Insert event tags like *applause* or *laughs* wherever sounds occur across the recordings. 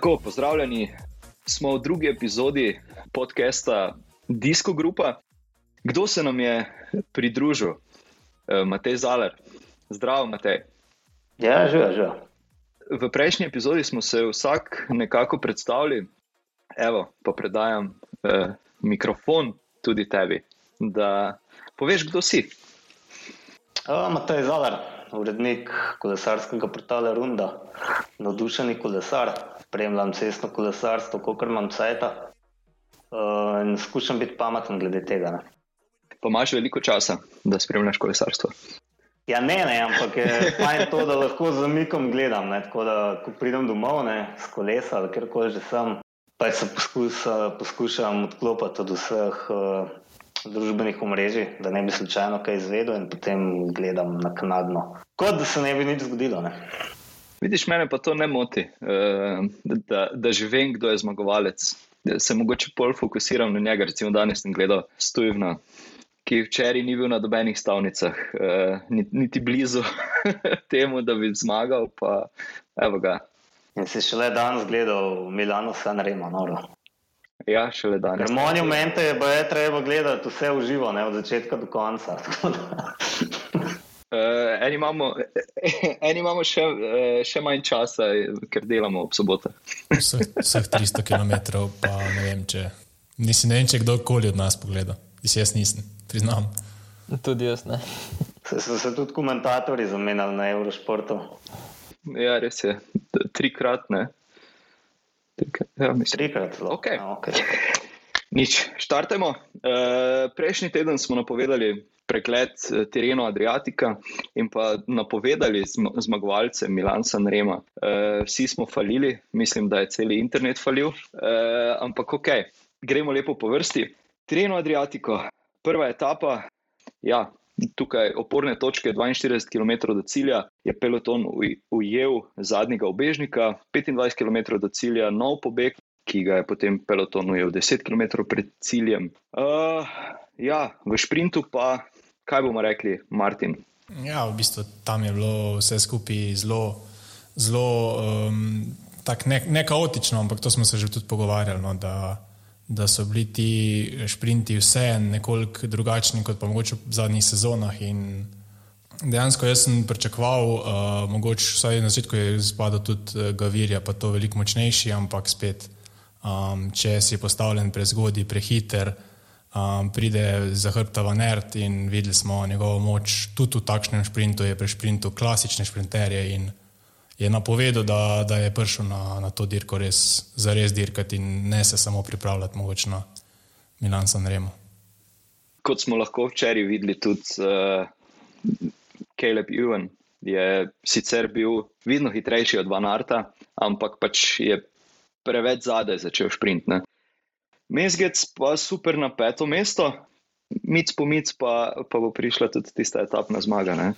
Tako, pozdravljeni, smo v drugi epizodi podcasta Disco Grupa. Kdo se nam je pridružil? E, Matej Zaler. Zdravo, Matej. Ja, že, že. V prejšnji epizodi smo se vsak nekako predstavili, evo, pa predajam eh, mikrofon tudi tebi, da poveš, kdo si. Matej Zalar, urednik kolesarskega portala Runda, navdušeni kolesar, spremljam cestno kolesarstvo, kot imam cajta uh, in skušam biti pameten glede tega. Ne. Pa imaš veliko časa, da spremljaš kolesarstvo. Ja, ne, ne, ampak je fajn to, da lahko z zamikom gledam. Ne, tako da, ko pridem domov ne, s kolesa ali kjerkoli že sem, pa se poskus, poskušam odklopiti od vseh uh, družbenih omrežij, da ne bi slučajno kaj izvedel in potem gledam naknadno. Kot da se ne bi nič zgodilo. Ne. Vidiš, mene pa to ne moti, uh, da, da že vem, kdo je zmagovalec. Da se mogoče bolj fokusiram na njega. Recimo danes sem gledal Stujvna, ki včeraj ni bil na dobenih stavnicah, uh, niti blizu *laughs* temu, da bi zmagal. Pa, evo ga. In si šele danes gledal Milano San Remo, noro. Ja, šele danes. Ker monumente je, je treba gledati vse v živo, ne od začetka do konca. *laughs* Uh, eni imamo, *laughs* eni imamo še, uh, še manj časa, ker delamo ob sobotah. vseh, vseh 300 km, pa ne vem, če, nisi, ne vem, če kdorkoli od nas pogleda. Jaz nisem, priznam. Tudi jaz ne. Se so se tudi komentatorji zamenjali na Eurošportu. Ja, res je. Trikrat, ne. Trikrat, ja, mislim. Trikrat zelo. Okej. A, okay. Nič, štartemo. Uh, prejšnji teden smo napovedali pregled eh, terena Adriatika in pa napovedali zm zmagovalce Milan San Rema. Uh, vsi smo falili, mislim, da je cel internet falil, uh, ampak ok, gremo lepo po vrsti. Tereno Adriatiko, prva etapa, ja. Tukaj oporne točke, 42 km do cilja, je peloton ujel zadnjega obežnika, 25 km do cilja, nov pobeg, ki ga je potem peloton ujel 10 km pred ciljem. Uh, ja, v sprintu pa, kaj bomo rekli, Martin? Ja, v bistvu tam je bilo vse skupaj zelo, zelo um, ne, ne kaotično, ampak to smo se že tudi pogovarjali. No, da, da so bili ti sprinti vse nekoliko drugačni kot pa mogoče v zadnjih sezonah. In dejansko jaz sem pričakoval, uh, mogoče vsaj na začetku je spadal tudi uh, Gavirja, pa to veliko močnejši, ampak spet, um, če si postavljen prezgodaj, prehiter, um, pride za hrbta v Nerd in videli smo njegovo moč tudi v takšnem sprintu, je pri sprintu klasične sprinterje in je napovedal, da, da je prišel na, na to dirko res za res dirkati in ne se samo pripravljati mogoče na Milan San Remo. Kot smo lahko včeraj videli, tudi uh, Caleb Ewan je sicer bil vidno hitrejši od Van Arta, ampak pač je preveč zadaj začel sprint. Ne. Mezgec pa super na peto mesto, mic po mic pa, pa bo prišla tudi tista etapna zmaga. Ne.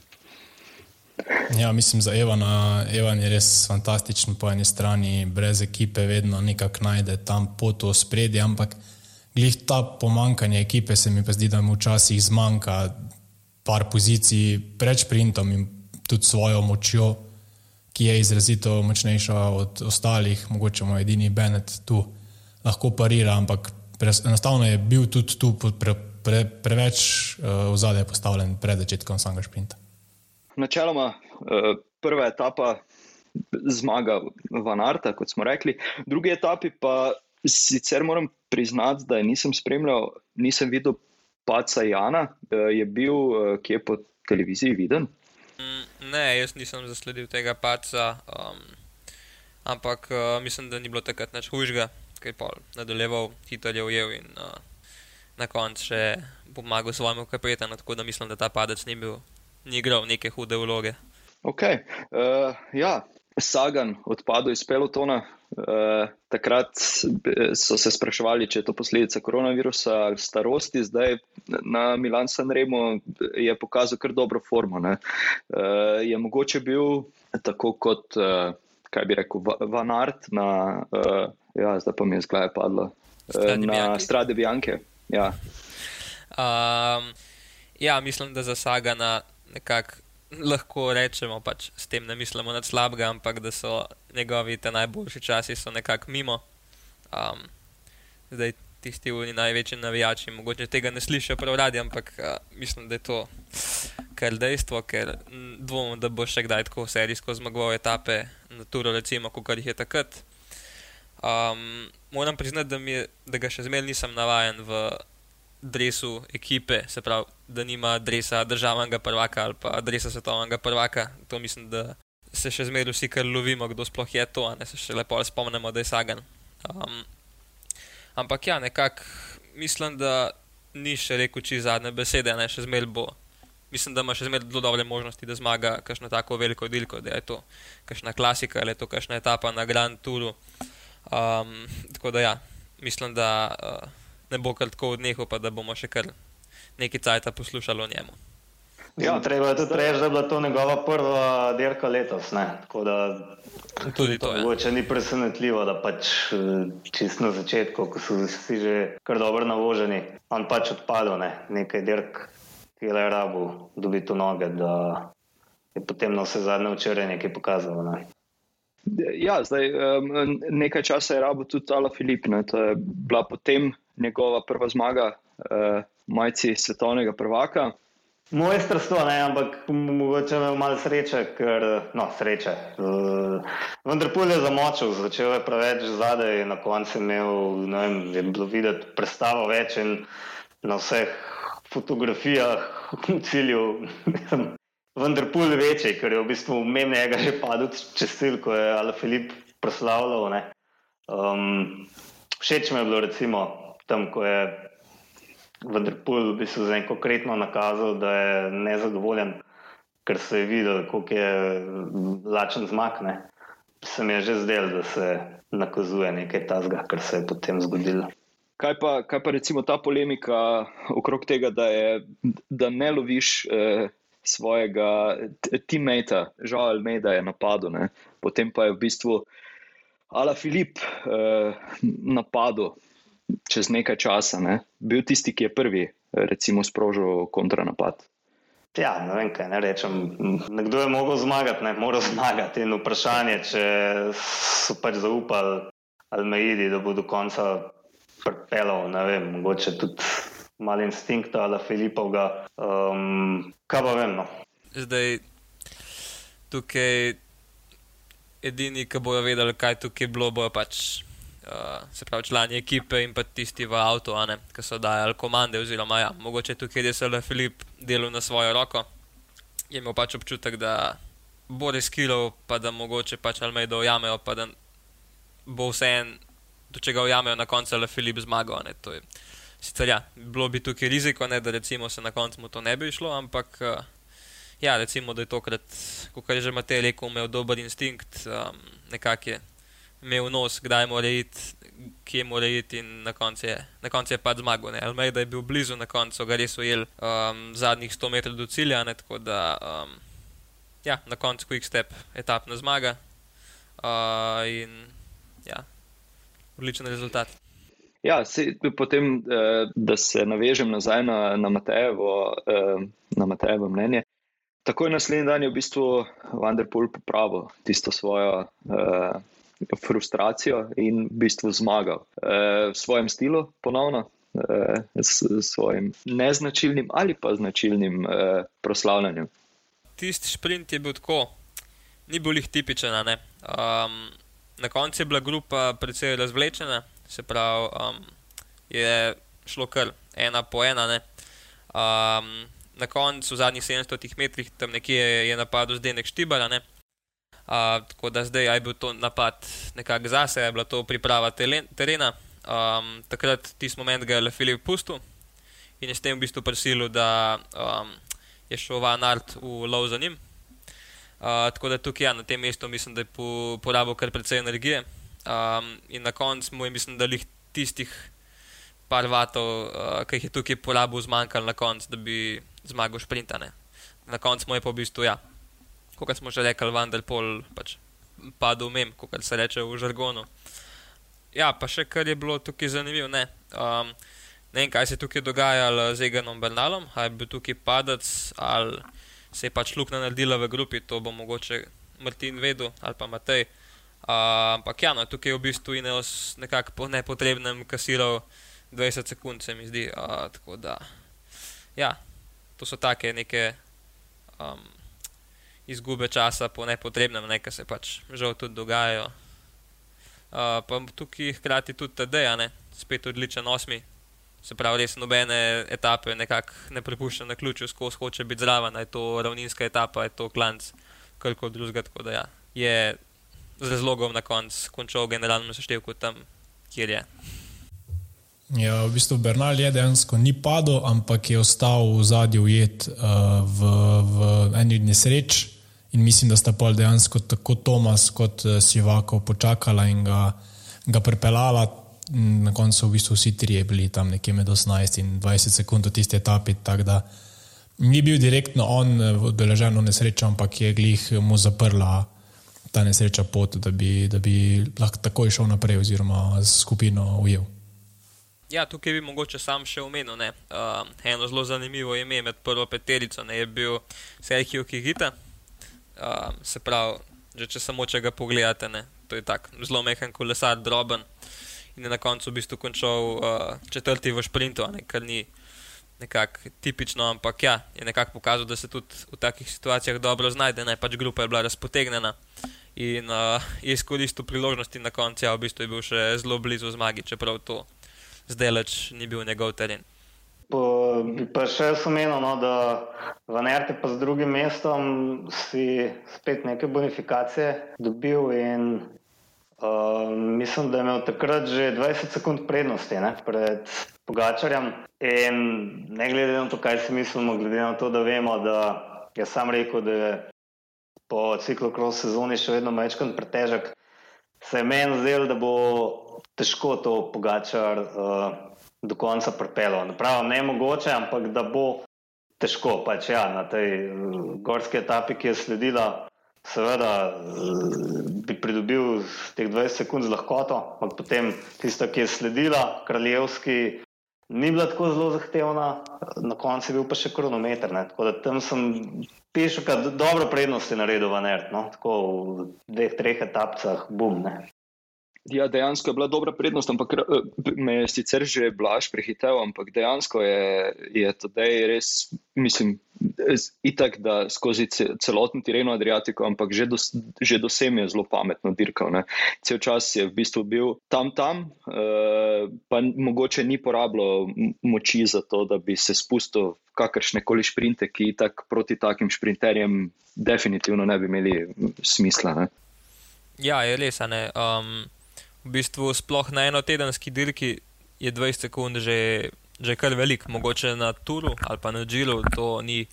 Ja, mislim, za Evana, Evan je res fantastičen po eni strani, brez ekipe, vedno nekako najde tam pot v spredje, ampak glih ta pomankanje ekipe se mi pa zdi, da mu včasih zmanjka par pozicij pred sprintom in tudi svojo močjo, ki je izrazito močnejša od ostalih, mogoče mu edini Bennett tu lahko parira, ampak enostavno je bil tudi tu pre, pre, preveč uh, v zadje postavljen pred začetkom samega sprinta. Načeloma, uh, prva etapa zmaga Van Arta, kot smo rekli, drugi etapi pa sicer moram priznati, da nisem spremljal, nisem videl Paca Jana, uh, je bil uh, kje po televiziji viden. Ne, jaz nisem zasledil tega paca, um, ampak uh, mislim, da ni bilo takrat nič hujšega, ker je pol nadaljeval, hitro je ujel in uh, na koncu še pomagal svojemu kapetanu, tako da mislim, da ta padec ni bil, ni igral neke hude vloge. Ok, uh, ja, Sagan odpadel iz pelotona. Uh, takrat so se spraševali, če je to posledica koronavirusa ali starosti, zdaj na Milan San Remo je pokazal kar dobro formo. Uh, je mogoče bil tako kot, uh, kaj bi rekel, Van Art na, uh, ja, zdaj pa mi je zgleda padlo, uh, na Strade Bianche. Ja. Um, ja, mislim, da za Sagana nekako lahko rečemo, pač s tem ne mislimo nad slabega, ampak da so njegovi te najboljši časi nekako mimo. Um, zdaj tisti v največji navijači, mogoče tega ne slišijo prav radi, ampak uh, mislim, da je to kar dejstvo, ker dvomim, da bo še kdaj tako serijsko zmagoval etape na turu, recimo, kot jih je takrat. Um, moram priznati, da, je, da ga še zmeraj nisem navajen v dresu ekipe, se pravi, da nima dresa državnega prvaka ali pa dresa svetovnega prvaka. To mislim, da se še zmeraj vsi kar lovimo, kdo sploh je to, ne se še lepo spomnimo, da je Sagan. Um, ampak ja, nekako mislim, da ni še rekel či zadnje besede, ne še zmeraj bo. Mislim, da ima še zmeraj zelo dobre možnosti, da zmaga kakšno tako veliko dilko, da je to kakšna klasika ali je to kakšna etapa na Grand Touru. Um, tako da ja, mislim, da. Uh, ne bo kar tako odnehal, pa da bomo še kar nekaj cajta poslušali o njemu. Ja, treba je tudi reči, da je bila to njegova prva dirka letos. Da, tudi to. Mogoče ja. ni presenetljivo, da pač eh, čist na začetku, ko so vsi že kar dobro navoženi, on pač odpadel ne? nekaj dirk, ki je le rabu, dobi to noge, da je potem na vse zadnje včeraj nekaj pokazal. Ne? Ja, zdaj um, nekaj časa je rabo tudi Ala Filip. Ne? To je bila potem njegova prva zmaga, uh, majci svetovnega prvaka. Moje strstvo, ne, ampak mogoče imel malo sreče, ker no, sreče. Uh, vendar pol je zamočil, začel je preveč zadaj in na koncu imel, ne vem, je bilo videti predstavo več in na vseh fotografijah *laughs* v cilju. vendar pol večji, ker je v bistvu mnenjega že padel čez cilj, ko je Ala Filip proslavljal. Um, všeč mi je bilo recimo tam, ko je Vendrpul v bistvu en konkretno nakazal, da je nezadovoljen, ker se je videl, kako je lačen zmakne. Se mi je že zdelo, da se nakazuje nekaj tazga, kar se je potem zgodilo. Kaj pa, kaj pa recimo ta polemika okrog tega, da, je, da ne loviš eh, svojega teammata, žal ali ne, da je napadel, ne? potem pa je v bistvu Ala Filip eh, napadel čez nekaj časa, ne, bil tisti, ki je prvi, recimo, sprožil kontranapad. Ja, ne vem, kaj ne rečem. Nekdo je mogel zmagati, ne mora zmagati. In vprašanje, če so pač zaupali Almeidi, da bo do konca pripeljal, ne vem, mogoče tudi malo instinkta ali Filipovga. Um, kaj pa vem? No? Zdaj, tukaj edini, ki bojo vedeli, kaj tukaj je bilo, bojo pač uh, se pravi člani ekipe in pa tisti v avtu, ki so dajali komande. Oziroma, ja, mogoče tukaj je le Filip delal na svojo roko, je imel pač občutek, da bo riskiral, pa da mogoče pač ali me dojamejo, pa da bo vse en, do čega ujamejo na koncu, le Filip zmagal. Sicer ja, bilo bi tukaj riziko, ne, da se na koncu mu to ne bi šlo, ampak uh, ja, recimo, da je tokrat, kot je že Matej rekel, imel dober instinkt, um, nekak je imel nos, kdaj mora iti, kje mora iti, in na koncu je, konc je pač zmagal. Almeida je bil blizu, na koncu ga res ujel um, zadnjih 100 metrov do cilja, ne? tako da um, ja, na koncu quick step, etapna zmaga uh, in ja, odličen rezultat. Ja, se, potem, eh, da se navežem nazaj na, na, Matejevo, eh, na Matejevo mnenje. Takoj naslednji dan je v bistvu Vanderpool popravil tisto svojo eh, frustracijo in v bistvu zmagal e, v svojem stilu, ponovno, e, s svojim neznačilnim ali pa značilnim e, proslavljanjem. Tisti sprint je bil tako, ni bil jih tipičen. Um, na koncu je bila grupa precej razvlečena, se pravi, um, je šlo kar ena po ena. Um, na koncu, v zadnjih 700 metrih, tam nekje je napadel zdaj nek štibar tako da zdaj je bil to napad nekako zase, je bila to priprava terena. Um, takrat tisti moment ga je Filip pustil in je s tem v bistvu prisilil, da um, je šel Van Art v lov za njim. Uh, tako da tukaj ja, na tem mestu mislim, da je po, porabil kar precej energije. Um, in na koncu mu je mislim, da jih tistih par vatov, uh, ki jih je tukaj porabil, zmanjkalo na koncu, da bi zmagal šprintane. Na koncu mu je pa v bistvu ja, kot smo že rekli, vendar pol pač padel mem, kot se reče v žargonu. Ja, pa še kar je bilo tukaj zanimivo. Ne, um, ne vem, kaj se je tukaj dogajalo z Eganom Bernalom, ali je bil tukaj padec, ali se je pač luknja naredila v grupi, to bo mogoče Martin vedel ali pa Matej. Uh, ampak ja, no, tukaj je v bistvu Ineos nekako po nepotrebnem kasiral 20 sekund, se mi zdi. Uh, tako da, ja, to so take neke um, izgube časa po nepotrebnem, nekaj se pač žal tudi dogajajo. Uh, pa tukaj hkrati tudi TD, ne, spet odličen osmi. Se pravi, res nobene etape nekako ne prepušča na ključu, skozi hoče biti zraven, je to ravninska etapa, je to klanc, kar koli drugega. Tako da ja, je z razlogom na koncu končal generalno seštevko tam, kjer je. Ja, v bistvu Bernal je dejansko ni padel, ampak je ostal v zadnji ujet uh, v, v eni od nesreč. In mislim, da sta pol dejansko tako Tomas kot uh, Sivako počakala in ga, ga pripeljala. Na koncu v bistvu vsi trije bili tam nekje med 18 in 20 sekund v tisti etapi. Ni bil direktno on odbeležen v nesrečo, ampak je glih mu zaprla ta nesreča pot, da bi, da bi lahko takoj šel naprej, oziroma skupino ujel. Ja, tukaj bi mogoče sam še omenil ne. Uh, eno zelo zanimivo ime med prvo peterico ne, je bil Sergio Kigita. Uh, se pravi, že če samo če ga pogledate, ne, to je tako zelo mehen kolesar, droben in je na koncu v bistvu končal uh, četrti v sprintu, ne, kar ni nekako tipično, ampak ja, je nekako pokazal, da se tudi v takih situacijah dobro znajde, ne pač grupa je bila razpotegnjena in uh, je izkoristil priložnosti na koncu, ja, v bistvu je bil še zelo blizu zmagi, čeprav to zdaj leč ni bil njegov teren. Bi pa še omenil, no, da v Nerti pa z drugim mestom si spet neke bonifikacije dobil in uh, mislim, da je imel takrat že 20 sekund prednosti ne, pred Pogačarjem. In ne glede na to, kaj si mislimo, glede na to, da vemo, da je sam rekel, da je po ciklu cross sezoni še vedno majčkan pretežek, se je meni zdelo, da bo težko to pogačar uh, do konca prepelo. Pravno ne mogoče, ampak da bo težko. Pač ja, na tej uh, gorski etapi, ki je sledila, seveda uh, bi pridobil teh 20 sekund z lahkoto, ampak potem tista, ki je sledila, kraljevski. Ni bila tako zelo zahtevna, na koncu je bil pa še kronometer. Ne? Tako da tam sem Piše, da dobro prednost je naredil no? tako v dveh, treh etapah, bum. Ne? Ja, dejansko je bila dobra prednost, ampak eh, me je sicer že blaž prehitel, ampak dejansko je, je tedaj res, mislim, itak, da skozi celoten teren Adriatiko, ampak že do, že do sem je zelo pametno dirkal. Ne. Cel čas je v bistvu bil tam, tam, uh, pa mogoče ni porabilo moči za to, da bi se spustil v kakršne koli šprinte, ki tak proti takim šprinterjem definitivno ne bi imeli smisla. Ne. Ja, je res, ne. Um v bistvu sploh na eno tedenski dirki je 20 sekund že, že kar velik, mogoče na Turu ali pa na Džilu, to ni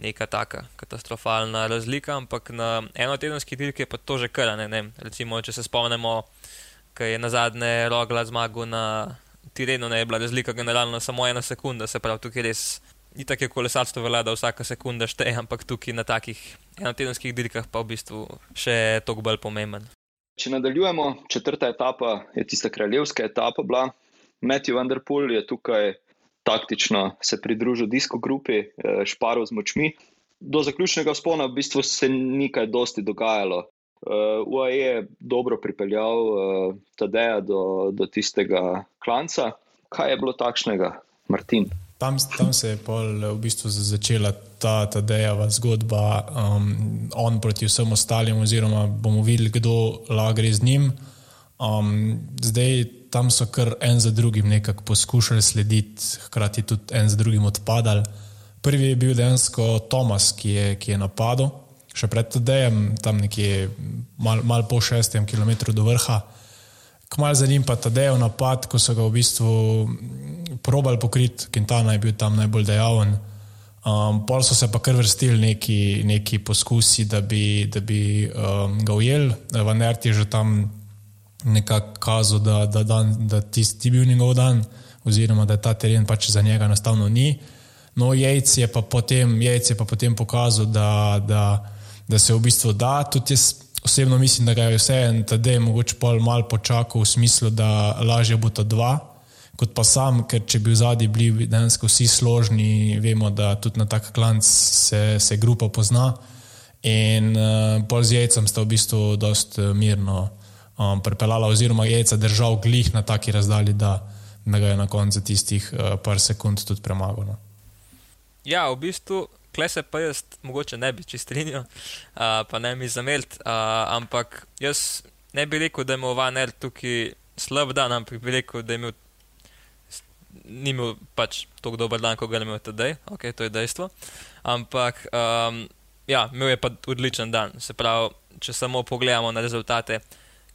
neka taka katastrofalna razlika, ampak na eno tedenski dirki je pa to že kar ne. ne. Recimo, če se spomnimo, kaj je na zadnje rogla zmagal na Tirenu, ne je bila razlika generalno samo ena sekunda, se pravi, tukaj res. Ni tako, kot lesarstvo velja, da vsaka sekunda šteje, ampak tukaj na takih enotedenskih dirkah pa v bistvu še toliko bolj pomemben. Če nadaljujemo, četrta etapa je tista kraljevska etapa. Bila. Matthew Vanderpool je tukaj taktično se pridružil disko grupi, eh, šparil z močmi. Do zaključnega spona v bistvu se ni kaj dosti dogajalo. Uh, UAE je dobro pripeljal uh, Tadeja do, do tistega klanca. Kaj je bilo takšnega, Martin? Tam, tam se je v bistvu začela ta, ta dejava zgodba, um, on proti vsem ostalim, oziroma bomo videli, kdo lahko gre z njim. Um, zdaj tam so kar en za drugim nekako poskušali slediti, hkrati tudi en za drugim odpadali. Prvi je bil dejansko Tomas, ki je, ki je napadel, še pred Tadejem, tam nekje malo mal po šestem kilometru do vrha. Kmal za njim pa Tadejev napad, ko so ga v bistvu probali pokriti, Quintana je bil tam najbolj dejaven. Um, pol so se pa kar vrstili neki, neki poskusi, da bi, da bi um, ga ujeli. Van Ert je že tam nekako kazal, da, da, dan, da tisti bil njegov dan, oziroma da ta teren pač za njega enostavno ni. No, Jejc je pa potem, Jejc je pa potem pokazal, da, da, da se v bistvu da. Tudi jaz osebno mislim, da ga je vse en, da je mogoče pol mal počakal v smislu, da lažje bo to dva kot pa sam, ker če bi v zadnji bili dejansko vsi složni, vemo, da tudi na tak klanc se, se grupa pozna. In uh, pol z jajcem sta v bistvu dost uh, mirno um, pripeljala, oziroma jajca držal glih na taki razdalji, da me ga je na koncu tistih uh, par sekund tudi premagalo. Ja, v bistvu, kle se pa jaz mogoče ne bi čistrinil, uh, pa ne mi zameriti, uh, ampak jaz ne bi rekel, da je imel Van Er tukaj slab dan, ampak bi rekel, da je imel. Ni imel pač tako dober dan, kot ga je imel tedaj, ok, to je dejstvo. Ampak um, ja, imel je pa odličen dan. Se pravi, če samo pogledamo na rezultate,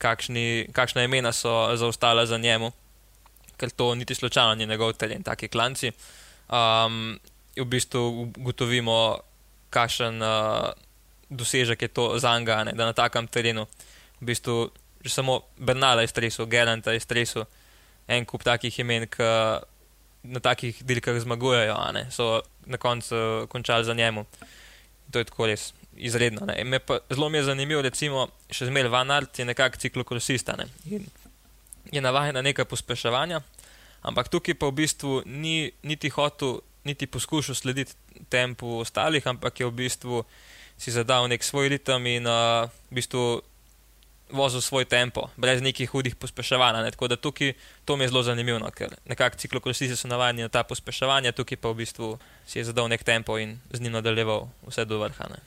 kakšni, kakšna imena so zaostala za njemu, ker to niti slučajno ni njegov teren, taki klanci. Um, v bistvu ugotovimo, kakšen uh, dosežek je to za njega, da na takem terenu, v bistvu, že samo Bernala je stresu, Geranta je stresu, en kup takih imen, ki na takih dirkah zmagujejo, so na koncu končali za njemu to je tako res izredno. Pa, zelo mi je zanimivo, recimo, še zmeraj Van Art je nekako ciklokrosista ne? in je navaden na nekaj pospeševanja, ampak tukaj pa v bistvu ni niti hotel, niti poskušal slediti tempu ostalih, ampak je v bistvu si zadal nek svoj ritem in uh, v bistvu vozil svoj tempo, brez nekih hudih pospeševanj. Ne? Tako da tukaj to mi je zelo zanimivo, no, ker nekako ciklokrosisti so navadni na ta pospeševanja, tukaj pa v bistvu si je zadal nek tempo in z njim nadaljeval vse do vrha. Ne?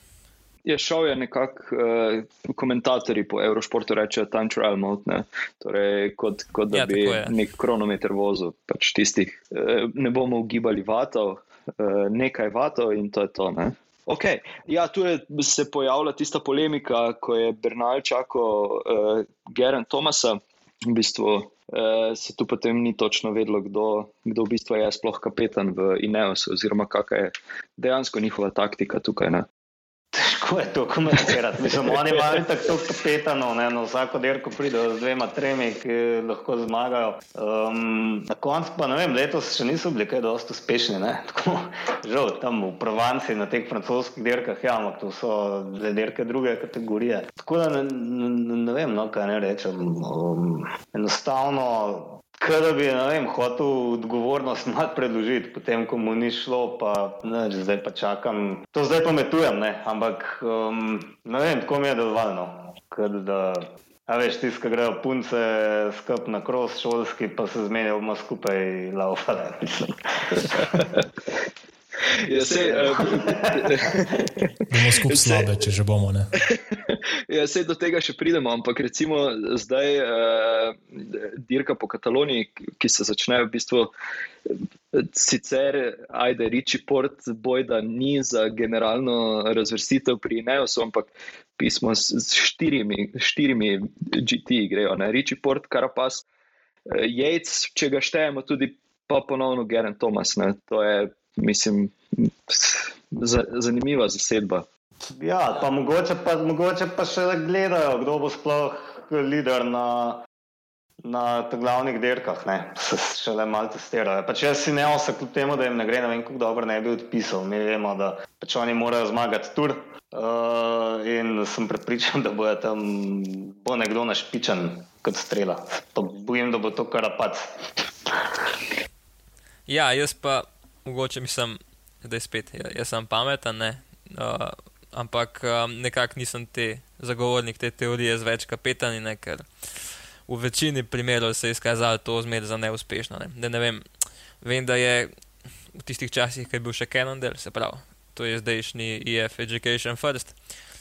Je šel je nekako, uh, komentatorji po Eurošportu rečejo, time trial mode, ne? torej kot, kot da ja, bi nek kronometer vozil, pač tistih, uh, ne bomo ugibali vatov, uh, nekaj vatov in to je to. Ne? Okay. Ja, tu je se pojavila tista polemika, ko je Bernal čakal uh, Geren Tomasa. V bistvu uh, se tu potem ni točno vedlo, kdo, kdo v bistvu je sploh kapetan v Ineos, oziroma kakšna je dejansko njihova taktika tukaj. Ne? Težko je to komentirati. Mislim, oni imajo tako kapetano, ne, no, vsako dirko pridejo z dvema, tremi, ki lahko zmagajo. Um, na koncu pa ne vem, letos še niso bili kaj dosti uspešni. *laughs* Tako, žal, tam v Provanci na teh francoskih dirkah, ja, ampak to so dirke druge kategorije. Tako da ne, ne, ne vem, no, kaj ne rečem. Um, enostavno Kaj da bi vem, hotel odgovornost *laughs* malo predložiti, potem ko mu ni šlo, pa ne, zdaj pa čakam. To zdaj pametujem, ne? ampak um, ne vem, tako mi je dovoljno. A veš, tisti, ki grejo punce skup na kros šolski, pa se zmenijo, bomo skupaj laufali. *laughs* Ja, sej, uh, *laughs* bomo skupaj slabe, če že bomo. *laughs* ja, sej do tega še pridemo, ampak recimo zdaj uh, dirka po Kataloniji, ki se začne v bistvu. Sicer, ajde, Riči Port, boj, da ni za generalno razvrstitev pri Neosu, ampak pismo s štirimi, štirimi GT grejo. Riči Port, Karapas, Jejc, če ga štejemo, tudi pa ponovno Geren Thomas. Ne. To je mislim, zanimiva zasedba. Ja, pa mogoče, pa mogoče pa še gledajo, kdo bo sploh voditelj na, na glavnih dirkah. Se še le malo testirajo. Pa če si ne osem, kljub temu, da jim ne gre, ne vem, kako dobro ne bi odpisal. Mi vemo, da pač oni morajo zmagati tur. Uh, in sem prepričan, da bo tam bo nekdo našpičen kot strela. To bojim, da bo to kar apac. Ja, jaz pa mogoče mislim, da je spet, ja, jaz sem pameten, uh, ampak um, nekako nisem te zagovornik te teorije z več kapetani, ne, ker v večini primerov se je izkazalo to zmed za neuspešno. Ne. Da ne vem, vem, da je v tistih časih, ko je bil še Cannondale, se pravi, to je zdajšnji EF Education First.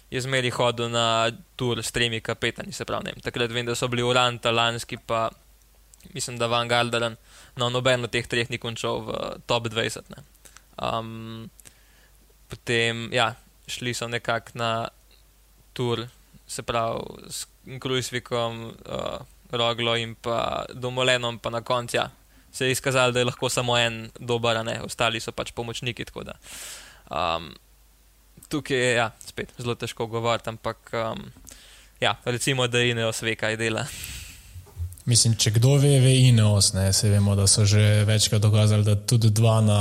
Je zmeri hodil na tur s tremi kapetani, se pravi, ne. takrat vem, da so bili Uranta, Lanski, pa mislim, da Van Galderen no, noben od teh treh ni končal v top 20. Um, potem, ja, šli so nekako na tur, se pravi, s Krujsvikom, uh, Roglo in pa Domolenom, pa na koncu ja, se je izkazalo, da je lahko samo en dober, ne, ostali so pač pomočniki. Da, um, tukaj je ja, spet zelo težko govoriti, ampak um, ja, recimo, da Ineos ve, kaj dela. Mislim, če kdo ve, ve Ineos, ne, se vemo, da so že večkrat dokazali, da tudi dva na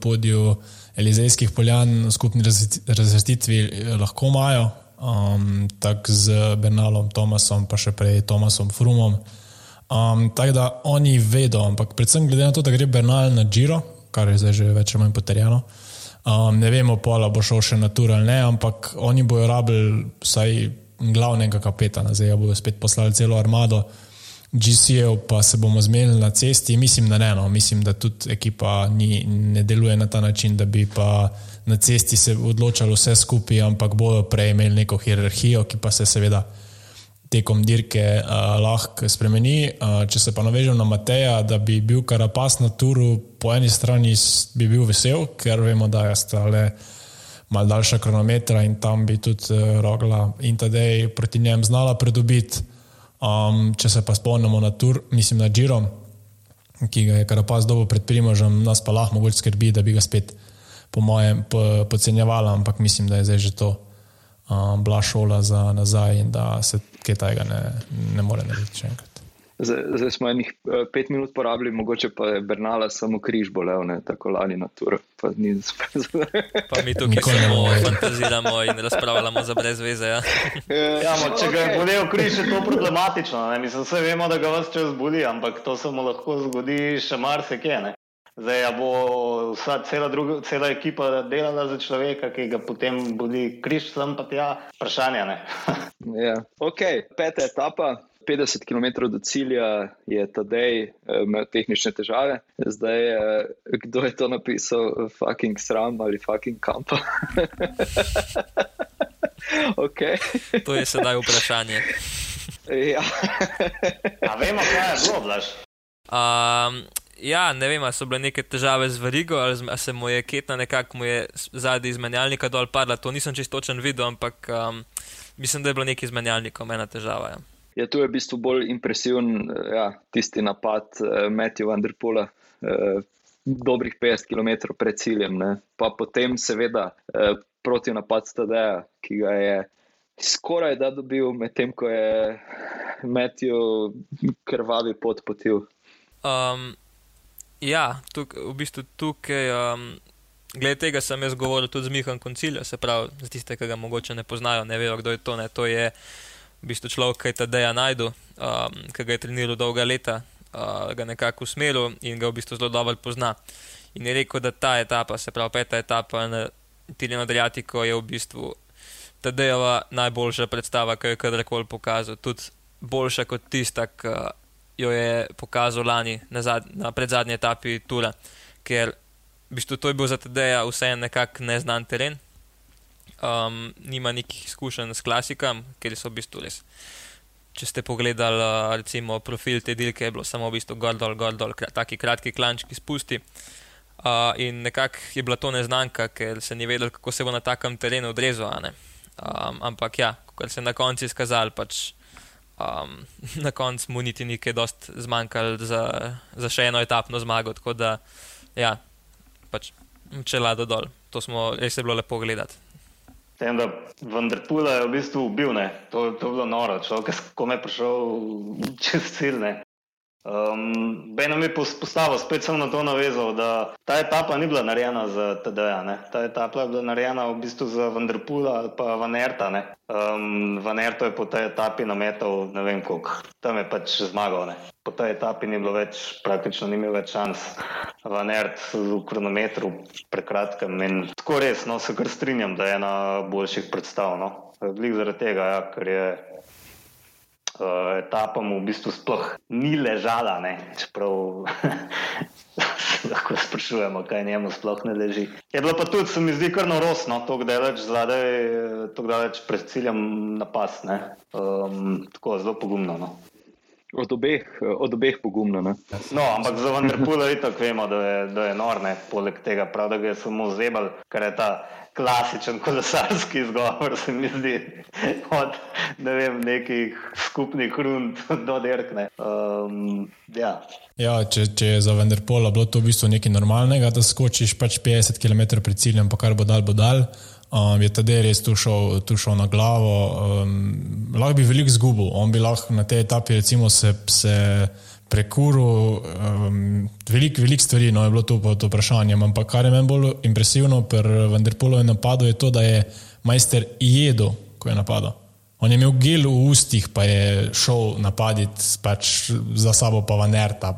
podiju Elizejskih poljan v skupni razvrstitvi eh, lahko imajo, um, tako z Bernalom Tomasom, pa še prej Tomasom Frumom. Um, tako da oni vedo, ampak predvsem glede na to, da gre Bernal na Giro, kar je zdaj že več ali manj potrjeno, Um, ne vemo, pola bo šel še na tur ali ne, ampak oni bojo rabili vsaj glavnega kapetana, zdaj bodo spet poslali celo armado. GC-jev pa se bomo zmenili na cesti. Mislim, da ne, no. mislim, da tudi ekipa ni, ne deluje na ta način, da bi pa na cesti se odločalo vse skupaj, ampak bojo prej imeli neko hierarhijo, ki pa se seveda tekom dirke uh, lahko spremeni. Uh, če se pa navežem na Mateja, da bi bil karapas na turu, po eni strani bi bil vesel, ker vemo, da je stale mal daljša kronometra in tam bi tudi uh, rogla in tedej proti njem znala pridobiti. Um, če se pa spomnimo na tur, mislim na Džiro, ki ga je karapas dobo pred primožem, nas pa lahko mogoče skrbi, da bi ga spet po mojem podcenjevala, ampak mislim, da je zdaj že to um, bila šola za nazaj in da se kaj tega ne, ne more narediti še enkrat. Zdaj, zdaj smo enih eh, pet minut porabili, mogoče pa je Bernala samo križ bolev, ne tako lani na tur. Pa, *laughs* pa mi tukaj samo fantaziramo in razpravljamo za brez veze. Ja. Ja, mo, če ga je bolel križ, je to problematično. Ne? Mislim, vse vemo, da ga vas čas boli, ampak to se mu lahko zgodi še marsikaj. Zdaj ja bo vsa cela, druga, cela ekipa delala za človeka, ki ga potem bodi križ, sem pa tja, vprašanje. *laughs* ja. Ok, peta etapa. 50 km do cilja je Tadej eh, imel tehnične težave. Zdaj, eh, kdo je to napisal, fucking sram ali fucking kampa? *laughs* okay. To je sedaj vprašanje. ja. A vemo, kaj je bilo, Blaž? Um, Ja, ne vem, so bile neke težave z verigo, ali se mu je ketna nekako zadnji izmenjalnika dol padla. To nisem čisto točen videl, ampak um, mislim, da je bilo nekaj izmenjalnikov, ena težava. Ja. Ja, tu je v bistvu bolj impresiven ja, tisti napad uh, Matthew Vanderpoola, uh, dobrih 50 km pred ciljem. Ne. Pa potem, seveda, uh, proti napad Stadeja, ki ga je skoraj da dobil, medtem ko je Matthew krvavi pot potil. Um, Ja, tuk, v bistvu tukaj, um, glede tega sem jaz govoril tudi z Mihom Konciljem, se pravi, za tiste, ki ga mogoče ne poznajo, ne vejo, kdo je to. Ne. To je v bistvu človek, ki je Tadeja najdu, um, ki ga je treniral dolga leta, uh, ga nekako usmeril in ga v bistvu zelo dobro pozna. In je rekel, da ta etapa, se pravi, peta etapa na Tiljano Adriatiko je v bistvu Tadejova najboljša predstava, ki jo je kadarkoli pokazal, tudi boljša kot tista, ki jo je pokazal lani na, na predzadnji etapi Tura, ker v bistvu to je bil za TD-ja vseeno nekako neznan teren. Um, nima nekih izkušenj s klasikam, ker so v bistvu res. Če ste pogledali recimo, profil te dirke, je bilo samo v bistvu gor dol, gor dol, taki kratki klančki spusti. Uh, in nekako je bila to neznanka, ker se ni vedel, kako se bo na takem terenu odrezal. Um, ampak ja, kot se je na koncu izkazalo, pač um, *laughs* na koncu mu niti nekaj dosti zmanjkalo za, za še eno etapno zmago. Tako da, ja, pač če lado dol, to smo res bilo lepo gledati. Tem, da vendar Pula je v bistvu ubil, to, to je bilo noro, človek je kome prišel čez cilj. Um, Beno mi je postavil, spet sem na to navezal, da ta etapa ni bila narejena za TD-ja. Ta etapa je bila narejena v bistvu za Vanderpula ali pa Vanerta. Um, Vanerto je po tej etapi nametal ne vem koliko, tam je pač zmagal. Ne? Po tej etapi ni bilo več, praktično ni imel več šans. Vanert v kronometru prekratkem in tako res, no se kar strinjam, da je ena boljših predstav. No? Zaradi tega, ja, ker je uh, etapa mu v bistvu sploh ni ležala, ne? čeprav *laughs* lahko sprašujemo, kaj njemu sploh ne leži. Je bilo pa tudi, se mi zdi, kar narosno, to, da več zadaj, to, da je več pred ciljem napas. Um, tako zelo pogumno. No? Od obeh, od obeh pogumno. Ne? No, ampak za Vanderpula je tako, vemo, da je, da je norne, poleg tega, prav, da ga je samo zebal, ker je ta klasičen kolesarski izgovor, se mi zdi, od ne vem, nekih skupnih rund do derkne. Um, ja. Ja, če, če je za Vendrpola bilo to v bistvu nekaj normalnega, da skočiš pač 50 km pred ciljem, pa kar bo dal, bo dal, um, je tedaj res tu šel, tu šel na glavo. Um, lahko bi veliko zgubil, on bi lahko na tej etapi recimo se. se prekuril um, veliko velik stvari, no je bilo to pa to vprašanje. Ampak kar je meni bolj impresivno pri Vendrpolu napadu, je to, da je majster jedel, ko je napadal. On je imel gel v ustih, pa je šel napaditi pač za sabo, pa vanerta.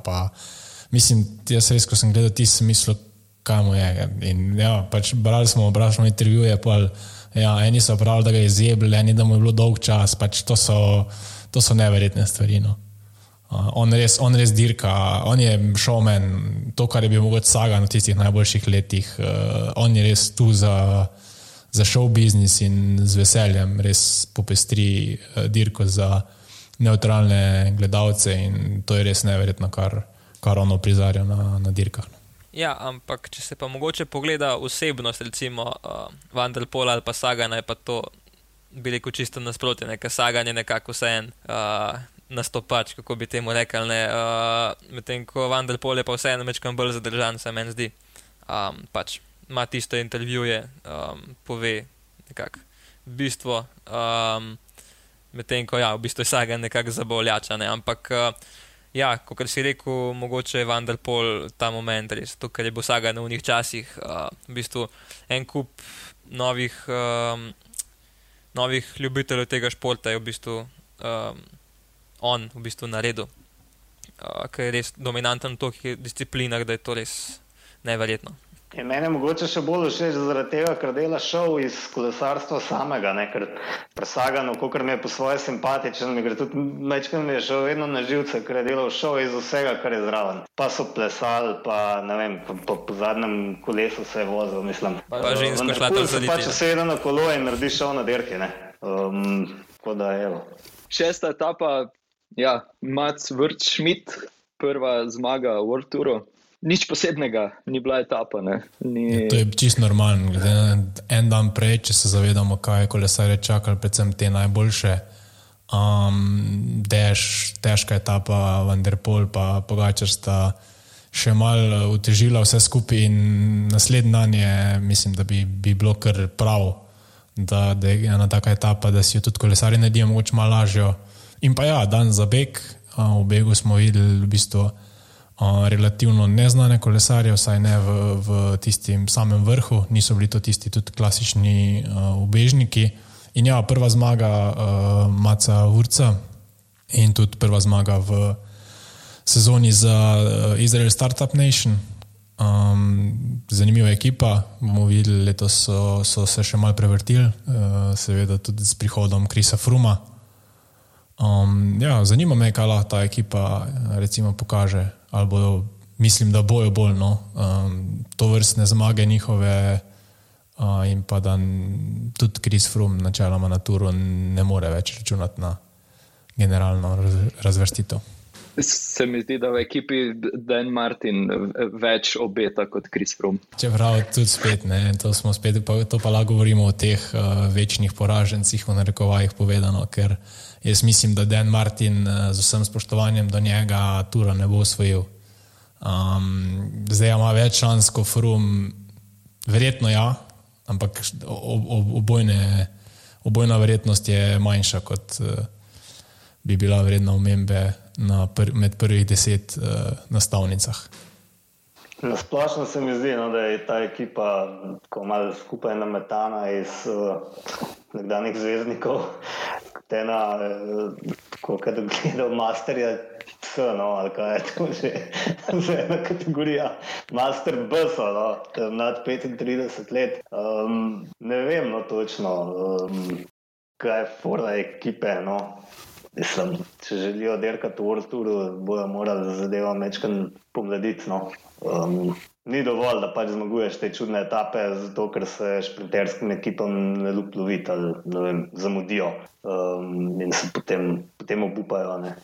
Mislim, jaz res, ko sem gledal ti, sem mislil, kaj mu je. In, ja, pač brali smo, brali smo intervjuje, ja, eni so pravili, da ga je zjebili, eni da mu je bilo dolg čas, pač to so, to so neverjetne stvari. No. Uh, on, res, on res dirka, on je šomen, to, kar je bil mogoče saga na tistih najboljših letih. Uh, on je res tu za, za show business in z veseljem res popestri uh, dirko za neutralne gledalce in to je res neverjetno, kar, kar ono prizarja na, na dirkah. Ja, ampak če se pa mogoče pogleda osebnost, recimo uh, Vanderpola ali pa Sagana, je pa to bili kot čisto nasprotje, nekaj Sagan je nekako vse en. Uh, Nastopač, kako bi temu rekli, uh, medtem ko Vanderpol je pa vseeno večkrat bolj zadržan, se meni zdi. Um, pač ima tisto intervjuje, um, pove nekako bistvo, um, medtem ko ja, v bistvu je Sagan nekako zaboljača. Ne? Ampak uh, ja, kot si rekel, mogoče je Vanderpol ta moment res, to, kar je bil Sagan v njih časih, uh, v bistvu en kup novih, um, novih ljubiteljev tega športa je v bistvu um, on v bistvu naredil. Uh, ker je res dominanten v teh disciplinah, da je to res neverjetno. Je meni mogoče še bolj všeč zaradi tega, ker dela šov iz kolesarstva samega, ne? ker presagano, kot mi je po svoje simpatičen, mi gre tudi mečkaj mi je še vedno na živce, ker je delal šov iz vsega, kar je zraven. Pa so plesali, pa ne vem, po, po, po zadnjem kolesu se je vozil, mislim. Pa, pa žensko šla tam zaditi. Pa če se jedno na kolo in naredi šov na dirki, ne. Um, tako da, evo. Šesta etapa, ja, Mac Vrč Schmidt, prva zmaga v World Touru nič posebnega, ni bila etapa. Ni... Ja, to je čisto normalno. En dan prej, če se zavedamo, kaj je kolesarje čakalo, predvsem te najboljše. Um, dež, težka etapa, Vanderpol pa Pogačar sta še malo utežila vse skupaj in naslednji dan je, mislim, da bi, bi bilo kar prav, da, da je ena taka etapa, da si jo tudi kolesarji naredijo mogoče malo lažjo. In pa ja, dan za beg, v begu smo videli v bistvu relativno neznane kolesarje, vsaj ne v, v tistem samem vrhu, niso bili to tisti tudi klasični uh, ubežniki. In ja, prva zmaga uh, Maca Vurca in tudi prva zmaga v sezoni za uh, Izrael Startup Nation. Um, zanimiva ekipa, bomo videli, letos so, so se še malo prevrtili, uh, seveda tudi s prihodom Krisa Fruma. Um, ja, zanima me, kaj lahko ta ekipa recimo, pokaže ali bodo, mislim, da bojo bolj no, um, to vrstne zmage njihove. Uh, in pa da tudi Kris Frum, načeloma na turu, ne more več računati na generalno raz, razvrstitev. Se mi zdi, da v ekipi Dan Martin več obeta kot Kris Frum. Čeprav tudi spet ne, to smo spet, pa, to pa lahko govorimo o teh uh, večnih poražencih, v narekovajih povedano, ker jaz mislim, da Dan Martin uh, z vsem spoštovanjem do njega tura ne bo osvojil. Um, zdaj ima več šans kot Frum, verjetno ja, ampak obojne, obojna verjetnost je manjša, kot uh, bi bila vredna omembe pr med prvih deset uh, nastavnicah. Na splošno se mi zdi, no, da je ta ekipa tako malo skupaj nametana iz uh, nekdanjih zvezdnikov, ena, uh, kot da gledal masterja no, ali kaj je to že, *laughs* že ena kategorija, master bus, no, nad 35 let. Um, ne vem, no, točno, um, kaj je fora ekipe. No. Mislim, če želijo delati v World Touru, bodo morali zadevo mečkan pomladiti. No. Um, ni dovolj, da pač zmaguješ te čudne etape, zato ker se šprinterskim ekipam ne lupi ali vem, zamudijo um, in se potem, potem obupajo. Ne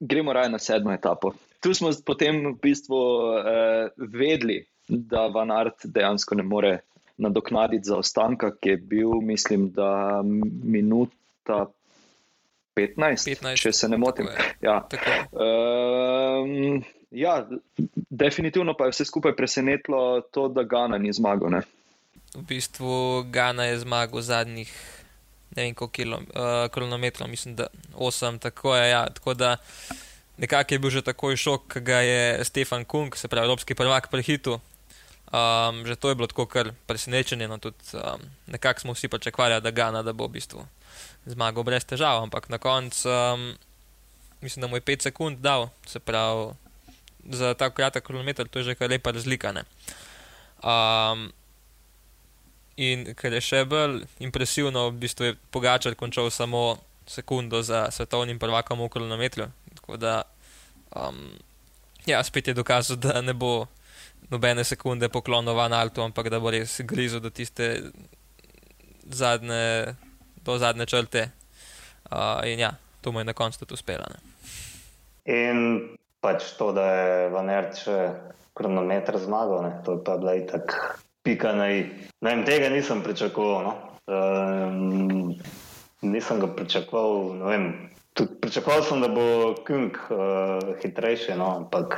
gremo raje na sedmo etapo. Tu smo potem v bistvu eh, vedeli, da Van Art dejansko ne more nadoknaditi zaostanka, ki je bil, mislim, da minuta 15, 15 če se ne motim. Ja. Um, ja, definitivno pa je vse skupaj presenetilo to, da Gana ni zmagal. Ne? V bistvu Gana je zmagal zadnjih ne vem koliko kilo, uh, kilometrov, mislim, da 8, tako je. Ja, tako da nekako je bil že takoj šok, ki ga je Stefan Kung, se pravi, evropski prvak, prehitil. Um, že to je bilo tako kar presenečenje. No, tudi, um, nekako smo vsi pričakovali, da Gana da bo v bistvu zmagal brez težav, ampak na koncu um, mislim, da mu je 5 sekund dal, se pravi, za tako kratek kilometr, to je že kar lepa razlika. Um, in kar je še bolj impresivno, v bistvu je Pogačar končal samo sekundo za svetovnim prvakom v kronometru. Tako da, um, ja, spet je dokazal, da ne bo nobene sekunde poklonil van Altu, ampak da bo res grizel do tiste zadnje, do zadnje črte. Uh, in ja, to mu je na koncu tudi uspelo. Ne. In pač to, da je Vaner še kronometer zmagal, ne? to je pa bila itak pika na i. Ne vem, tega nisem pričakoval. No? Um, nisem ga pričakoval, ne vem. Pričakoval sem, da bo Kung uh, hitrejši, no? ampak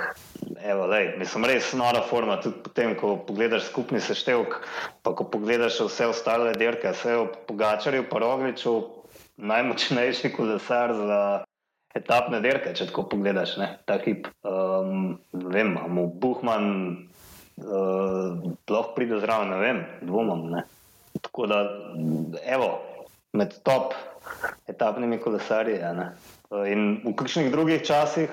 evo, lej, mislim, res nora forma. Tudi potem, ko pogledaš skupni seštevek, pa ko pogledaš vse ostale dirke, vse v Pogačarju, pa Rogliču, najmočnejši kolesar za etapne dirke, če tako pogledaš, ne? ta hip. Um, vem, imamo Buhman, uh, lahko pride zraven, ne vem, dvomam. Ne? Tako da, evo, med top etapnimi kolesarji. In v kakšnih drugih časih,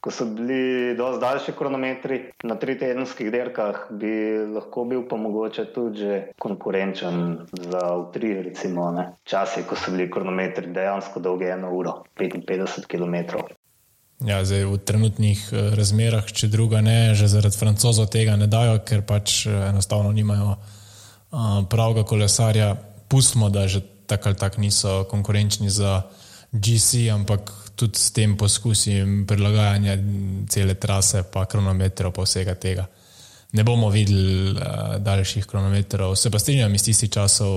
ko so bili dosti daljši kronometri na tri tedenskih dirkah, bi lahko bil pa mogoče tudi konkurenčen za utri, recimo, ne? časi, ko so bili kronometri dejansko dolgi eno uro, 55 km. Ja, zdaj, v trenutnih eh, razmerah, če druga ne, že zaradi francozov tega ne dajo, ker pač eh, enostavno nimajo uh, pravega kolesarja. Pustimo, da že tako ali tako niso konkurenčni za GC, ampak tudi s tem poskusim prilagajanja cele trase, pa kronometrov, pa vsega tega. Ne bomo videli uh, daljših kronometrov. Se pa strinjam iz tistih časov,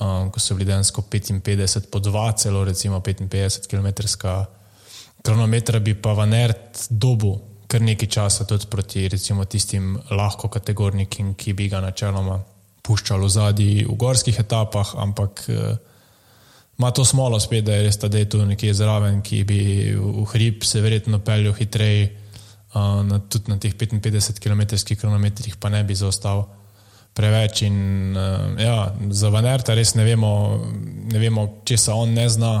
um, ko so bili dejansko 55 po 2, celo recimo 55 km. Kronometra bi pa v NERT dobu kar nekaj časa tudi proti recimo tistim lahko kategornikim, ki bi ga načeloma puščalo zadnji v gorskih etapah, ampak uh, ima to smolo spet, da je res ta dej tu nekje zraven, ki bi v hrib se verjetno peljal hitreje, uh, na, tudi na teh 55 km kronometrih pa ne bi zaostal preveč. In uh, ja, za Vanerta res ne vemo, ne vemo, če se on ne zna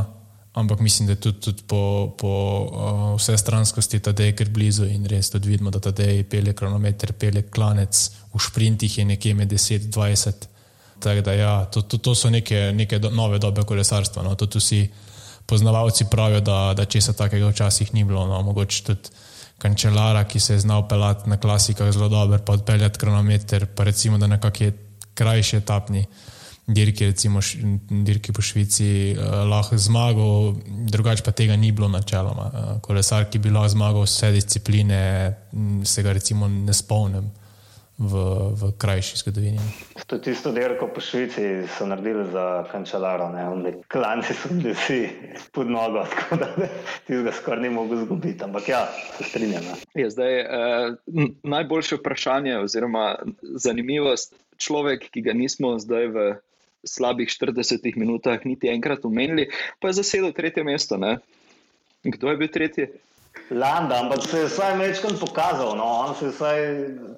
ampak mislim, da tudi, tudi po, po uh, vse stranskosti ta dej kar blizu in res tudi vidimo, da ta dej pele kronometer, pele klanec, v šprintih je nekje med 10-20. Tako da ja, to, to, to so neke, neke do, nove dobe kolesarstva. No. Tudi vsi poznavalci pravijo, da, da česa takega včasih ni bilo. No. Mogoče tudi kančelara, ki se je znal pelati na klasikah zelo dobro, pa odpeljati kronometer, pa recimo, da nekakšne krajše etapni dirki, recimo dirki po Švici, uh, lahko zmagal, drugače pa tega ni bilo načeloma. Uh, kolesar, ki bi lahko zmagal vse discipline, se ga recimo ne spomnim. V, v krajši zgodovini. To tisto dirko po Švici so naredili za kančalaro, klanci so bili vsi pod nogo, *laughs* tako da ti ga skoraj ni mogel zgubiti. Ampak ja, se strinjam. Ja, zdaj, eh, najboljše vprašanje, oziroma zanimivost, človek, ki ga nismo zdaj v slabih 40 minutah niti enkrat omenili, pa je zasedel tretje mesto. Ne? Kdo je bil tretji? Landa, ampak se je vsaj večkrat pokazal. No? On se je vsaj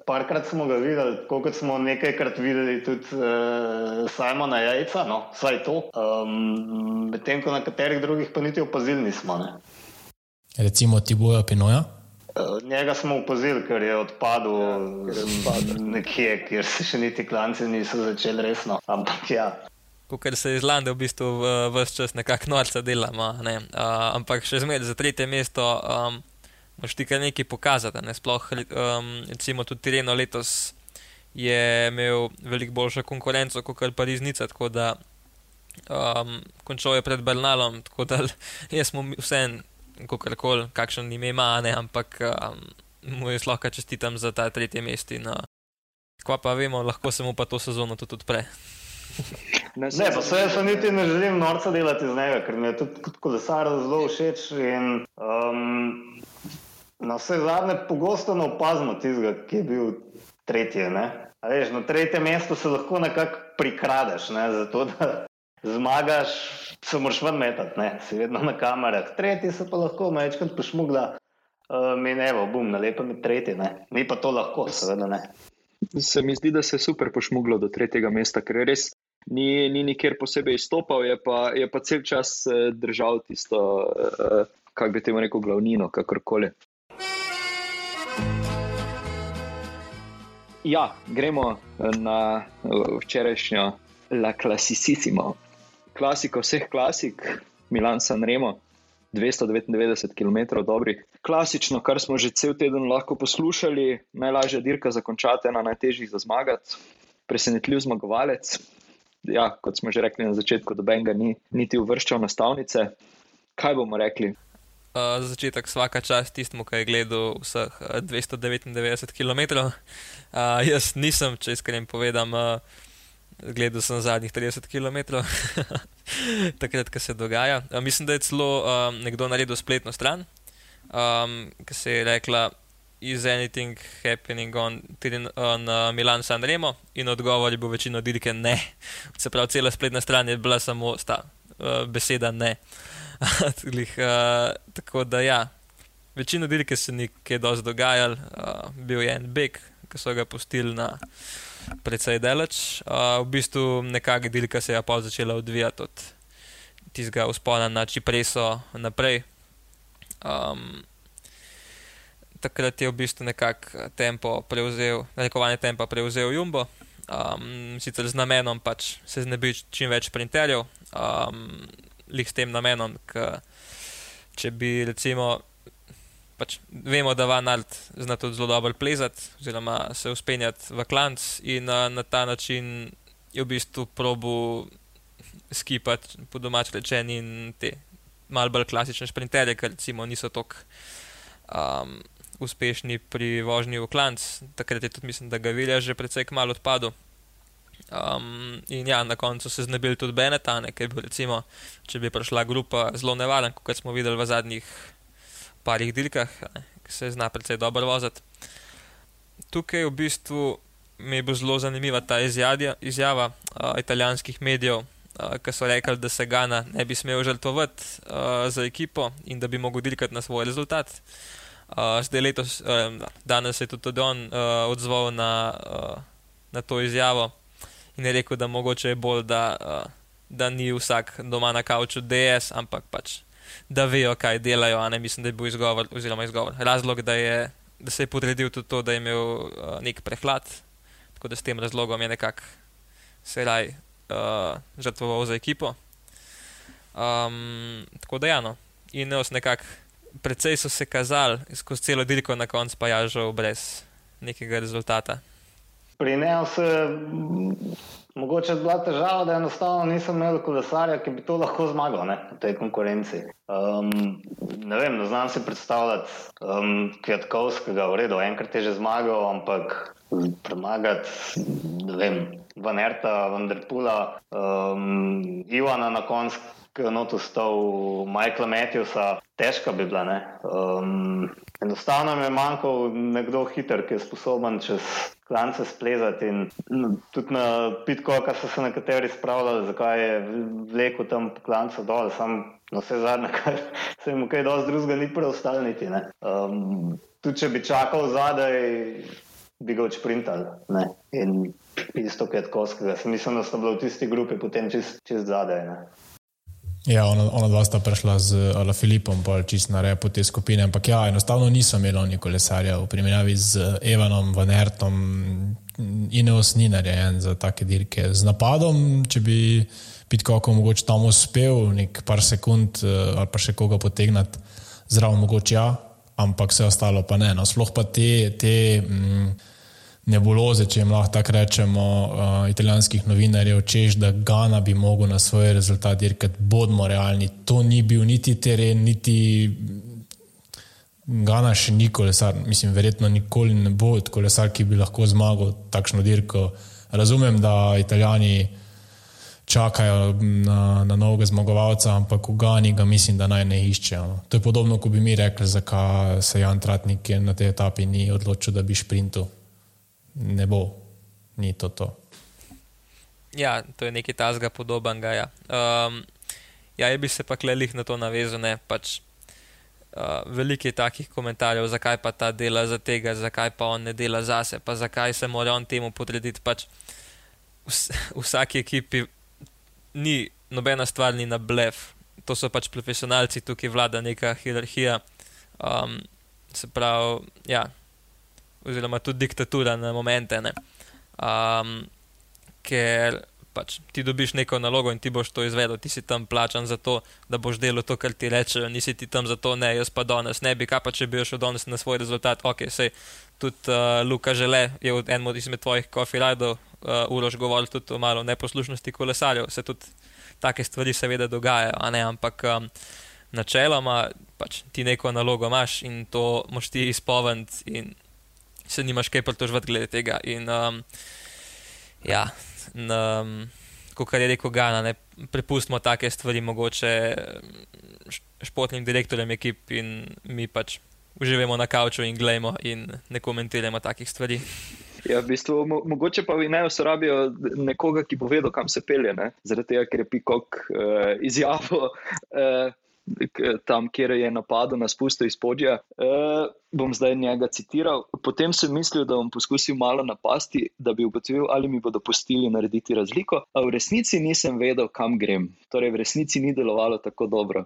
parkrat smo ga videli, kot smo nekajkrat videli tudi uh, Simona Jajca, no? vsaj to. Um, Medtem ko na katerih drugih pa niti opazili nismo. Ne? Recimo Tiboja Pinoja. Njega smo upozorili, ker je odpadel ja, nekje, kjer se še niti klanci niso začeli resno. Ampak ja. Ker se iz Landa v bistvu vse čas nekako norca delamo. Ne? Uh, ampak še zmeraj za tretje mesto um, moš ti kar nekaj pokazati. Ne? Sploh, um, recimo, tudi Tireno letos je imel veliko boljšo konkurenco kot kar Pariznica, tako da um, končal je pred Bernalom, tako da *laughs* jaz smo vseeno kako koli, kakšen ime ima, ne, ampak um, mu je lahko čestitam za ta tretje mesto. No. Kva pa vemo, lahko se mu pa to sezono tudi odpre. *laughs* Ne, ne pa se jaz niti ne želim norca delati z njega, ker mi je tudi kot kolesar zelo všeč. In, um, na vse zadnje pogosto ne opazimo tistega, ki je bil tretji. Veš, na tretjem mestu se lahko nekako prikradeš, ne, zato da zmagaš se moraš ven metati, ne, si vedno na kamerah. Tretji se pa lahko mečkrat pošmugla, uh, mi ne bo, bom na lepem tretji, ne. Mi pa to lahko, seveda ne. Se mi zdi, da se je super pošmuglo do tretjega mesta, ker res ni, ni nikjer posebej izstopal, je pa, je pa cel čas eh, držal tisto, uh, kako bi temu rekel, glavnino, kakorkoli. Ja, gremo na včerajšnjo La Classicissimo. Klasiko vseh klasik, Milan San Remo, 299 km dobrih. Klasično, kar smo že cel teden lahko poslušali, najlažja dirka za končati, ena najtežjih za zmagati, presenetljiv zmagovalec. Ja, kot smo že rekli na začetku, doben ga ni niti uvrščal na stavnice. Kaj bomo rekli? Uh, za začetek vsaka čast tistemu, ki je gledal vseh uh, 299 km. Uh, jaz nisem, če iskreno povedam, uh, gledal sem zadnjih 30 km, *laughs* takrat, ko se dogaja. Uh, mislim, da je celo uh, nekdo naredil spletno stran, um, ki se je rekla: Is anything happening on, on uh, Milan San Remo? In odgovor je bil večino dirke ne. *laughs* Se pravi, cela spletna stran je bila samo sta, uh, beseda ne. *laughs* Tlih, uh, tako da ja. Večino dirke se ni kaj dosti dogajalo, uh, bil je en beg, ki so ga pustili na precej daleč. Uh, v bistvu nekakšna dirka se je pa začela odvijati od tistega uspona na Čipreso naprej. Um, takrat je v bistvu nekako tempo prevzel, narekovanje tempa prevzel Jumbo, um, sicer z namenom pač se znebiti čim več sprinterjev, um, lih s tem namenom, ker če bi recimo pač vemo, da Van Alt zna tudi zelo dobro plezati, oziroma se uspenjati v klanc in uh, na ta način je v bistvu probu skipati po domač rečen in te mal bolj klasične sprinterje, ker recimo niso tako um, uspešni pri vožnji v klanc. Takrat je tudi mislim, da ga vilja že precej kmalo odpadel. Um, in ja, na koncu se znebili tudi Benetane, ker bi recimo, če bi prišla grupa zelo nevaren, kot smo videli v zadnjih parih dirkah, ki se zna precej dobro voziti. Tukaj v bistvu mi je bila zelo zanimiva ta izjadja, izjava uh, italijanskih medijev, uh, ki so rekli, da se Gana ne bi smel žrtvovati uh, za ekipo in da bi mogel dirkati na svoj rezultat. Uh, zdaj letos, uh, danes je tudi on uh, odzval na, uh, na to izjavo in je rekel, da mogoče je bolj, da, uh, da ni vsak doma na kauču DS, ampak pač da vejo, kaj delajo. Ne? Mislim, da je bil izgovor, oziroma izgovor. razlog, da, je, da se je podredil tudi to, da je imel uh, nek prehlad. Tako da s tem razlogom je nekako se raj uh, žrtvoval za ekipo. Um, tako da, ja, no. in neos nekako, precej so se kazali skozi celo dirko, na koncu pa je žal brez nekega rezultata. Pri neos Mogoče je bila težava, da enostavno nisem imel kolesarja, ki bi to lahko zmagal ne, v tej konkurenci. Um, ne vem, ne znam si predstavljati um, Kjatkovskega, v redu, enkrat je že zmagal, ampak premagati, ne vem, Vanerta, Vanderpula, um, Ivana na koncu, noto stal, Michaela Matthewsa, težka bi bila. Um, enostavno mi je manjkal nekdo hiter, ki je sposoben čez klance splezati. In no, tudi na pitko, kar so se nekateri spravljali, zakaj je vlekel tam klance dol, sam na vse zadnje, *laughs* kar se jim kaj dosti drugega ni preostalo niti. Um, tudi če bi čakal zadaj, bi ga odšprintal. In isto kot Koskega, mislim, da so bili v tisti grupi potem čist, čist zadaj. Ne? Ja, ona, ona dva sta prišla z Ala Filipom, pa čist na repu te skupine. Ampak ja, enostavno niso imeli oni kolesarja v primerjavi z Evanom, Vanertom. Ineos ni narejen za take dirke. Z napadom, če bi Pitkoko mogoče tam uspel, nek par sekund eh, ali pa še koga potegnati, zraven mogoče ja, ampak vse ostalo pa ne. No, sploh pa te. te mm, nebuloze, če jim lahko tako rečemo, uh, italijanskih novinarjev, češ, da Gana bi mogel na svoj rezultat dirkati, bodimo realni. To ni bil niti teren, niti Gana še ni kolesar, mislim, verjetno nikoli ne bo kolesar, ki bi lahko zmagal takšno dirko. Razumem, da italijani čakajo na, na novega zmagovalca, ampak v Gani ga mislim, da naj ne iščejo. No. To je podobno, kot bi mi rekli, zakaj se Jan Tratnik na tej etapi ni odločil, da bi šprintil ne bo, ni to. to. Ja, to je nekaj tazga podobnega. Ja, um, ja bi se pa klelih na to navezal. Pač, uh, veliko je takih komentarjev, zakaj pa ta dela za tega, zakaj pa on ne dela zase, pa zakaj se mora on temu podrediti. Pač, vs vsaki ekipi ni nobena stvar, ni na blef. To so pač profesionalci, tukaj vlada neka hierarhija. Um, se pravi, ja, oziroma tudi diktatura na momente. Um, ker pač ti dobiš neko nalogo in ti boš to izvedel, ti si tam plačan za to, da boš delal to, kar ti rečejo, nisi ti tam za to, ne, jaz pa danes ne bi, kaj pa če bi šel danes na svoj rezultat, ok, sej tudi uh, Luka Žele je v enem izmed tvojih kofirajdov, uh, ulož govoril tudi o malo neposlušnosti kolesarjev, se tudi take stvari seveda dogajajo, ne, ampak um, načeloma pač ti neko nalogo imaš in to moš ti izpovedati in se nimaš kaj pritožvati glede tega. In, um, ja, um, kot je rekel Gana, ne prepustimo take stvari mogoče športnim direktorjem ekip in mi pač uživamo na kavču in gledamo in ne komentiramo takih stvari. Ja, v bistvu, mo mogoče pa naj uporabijo nekoga, ki bo vedel, kam se pelje, ne? zaradi tega, ker je Pikok uh, izjavil. Uh, tam, kjer je napadel na spusto iz podja. Uh, bom zdaj njega citiral. Potem sem mislil, da bom poskusil malo napasti, da bi ugotovil, ali mi bodo pustili narediti razliko, a v resnici nisem vedel, kam grem. Torej, v resnici ni delovalo tako dobro.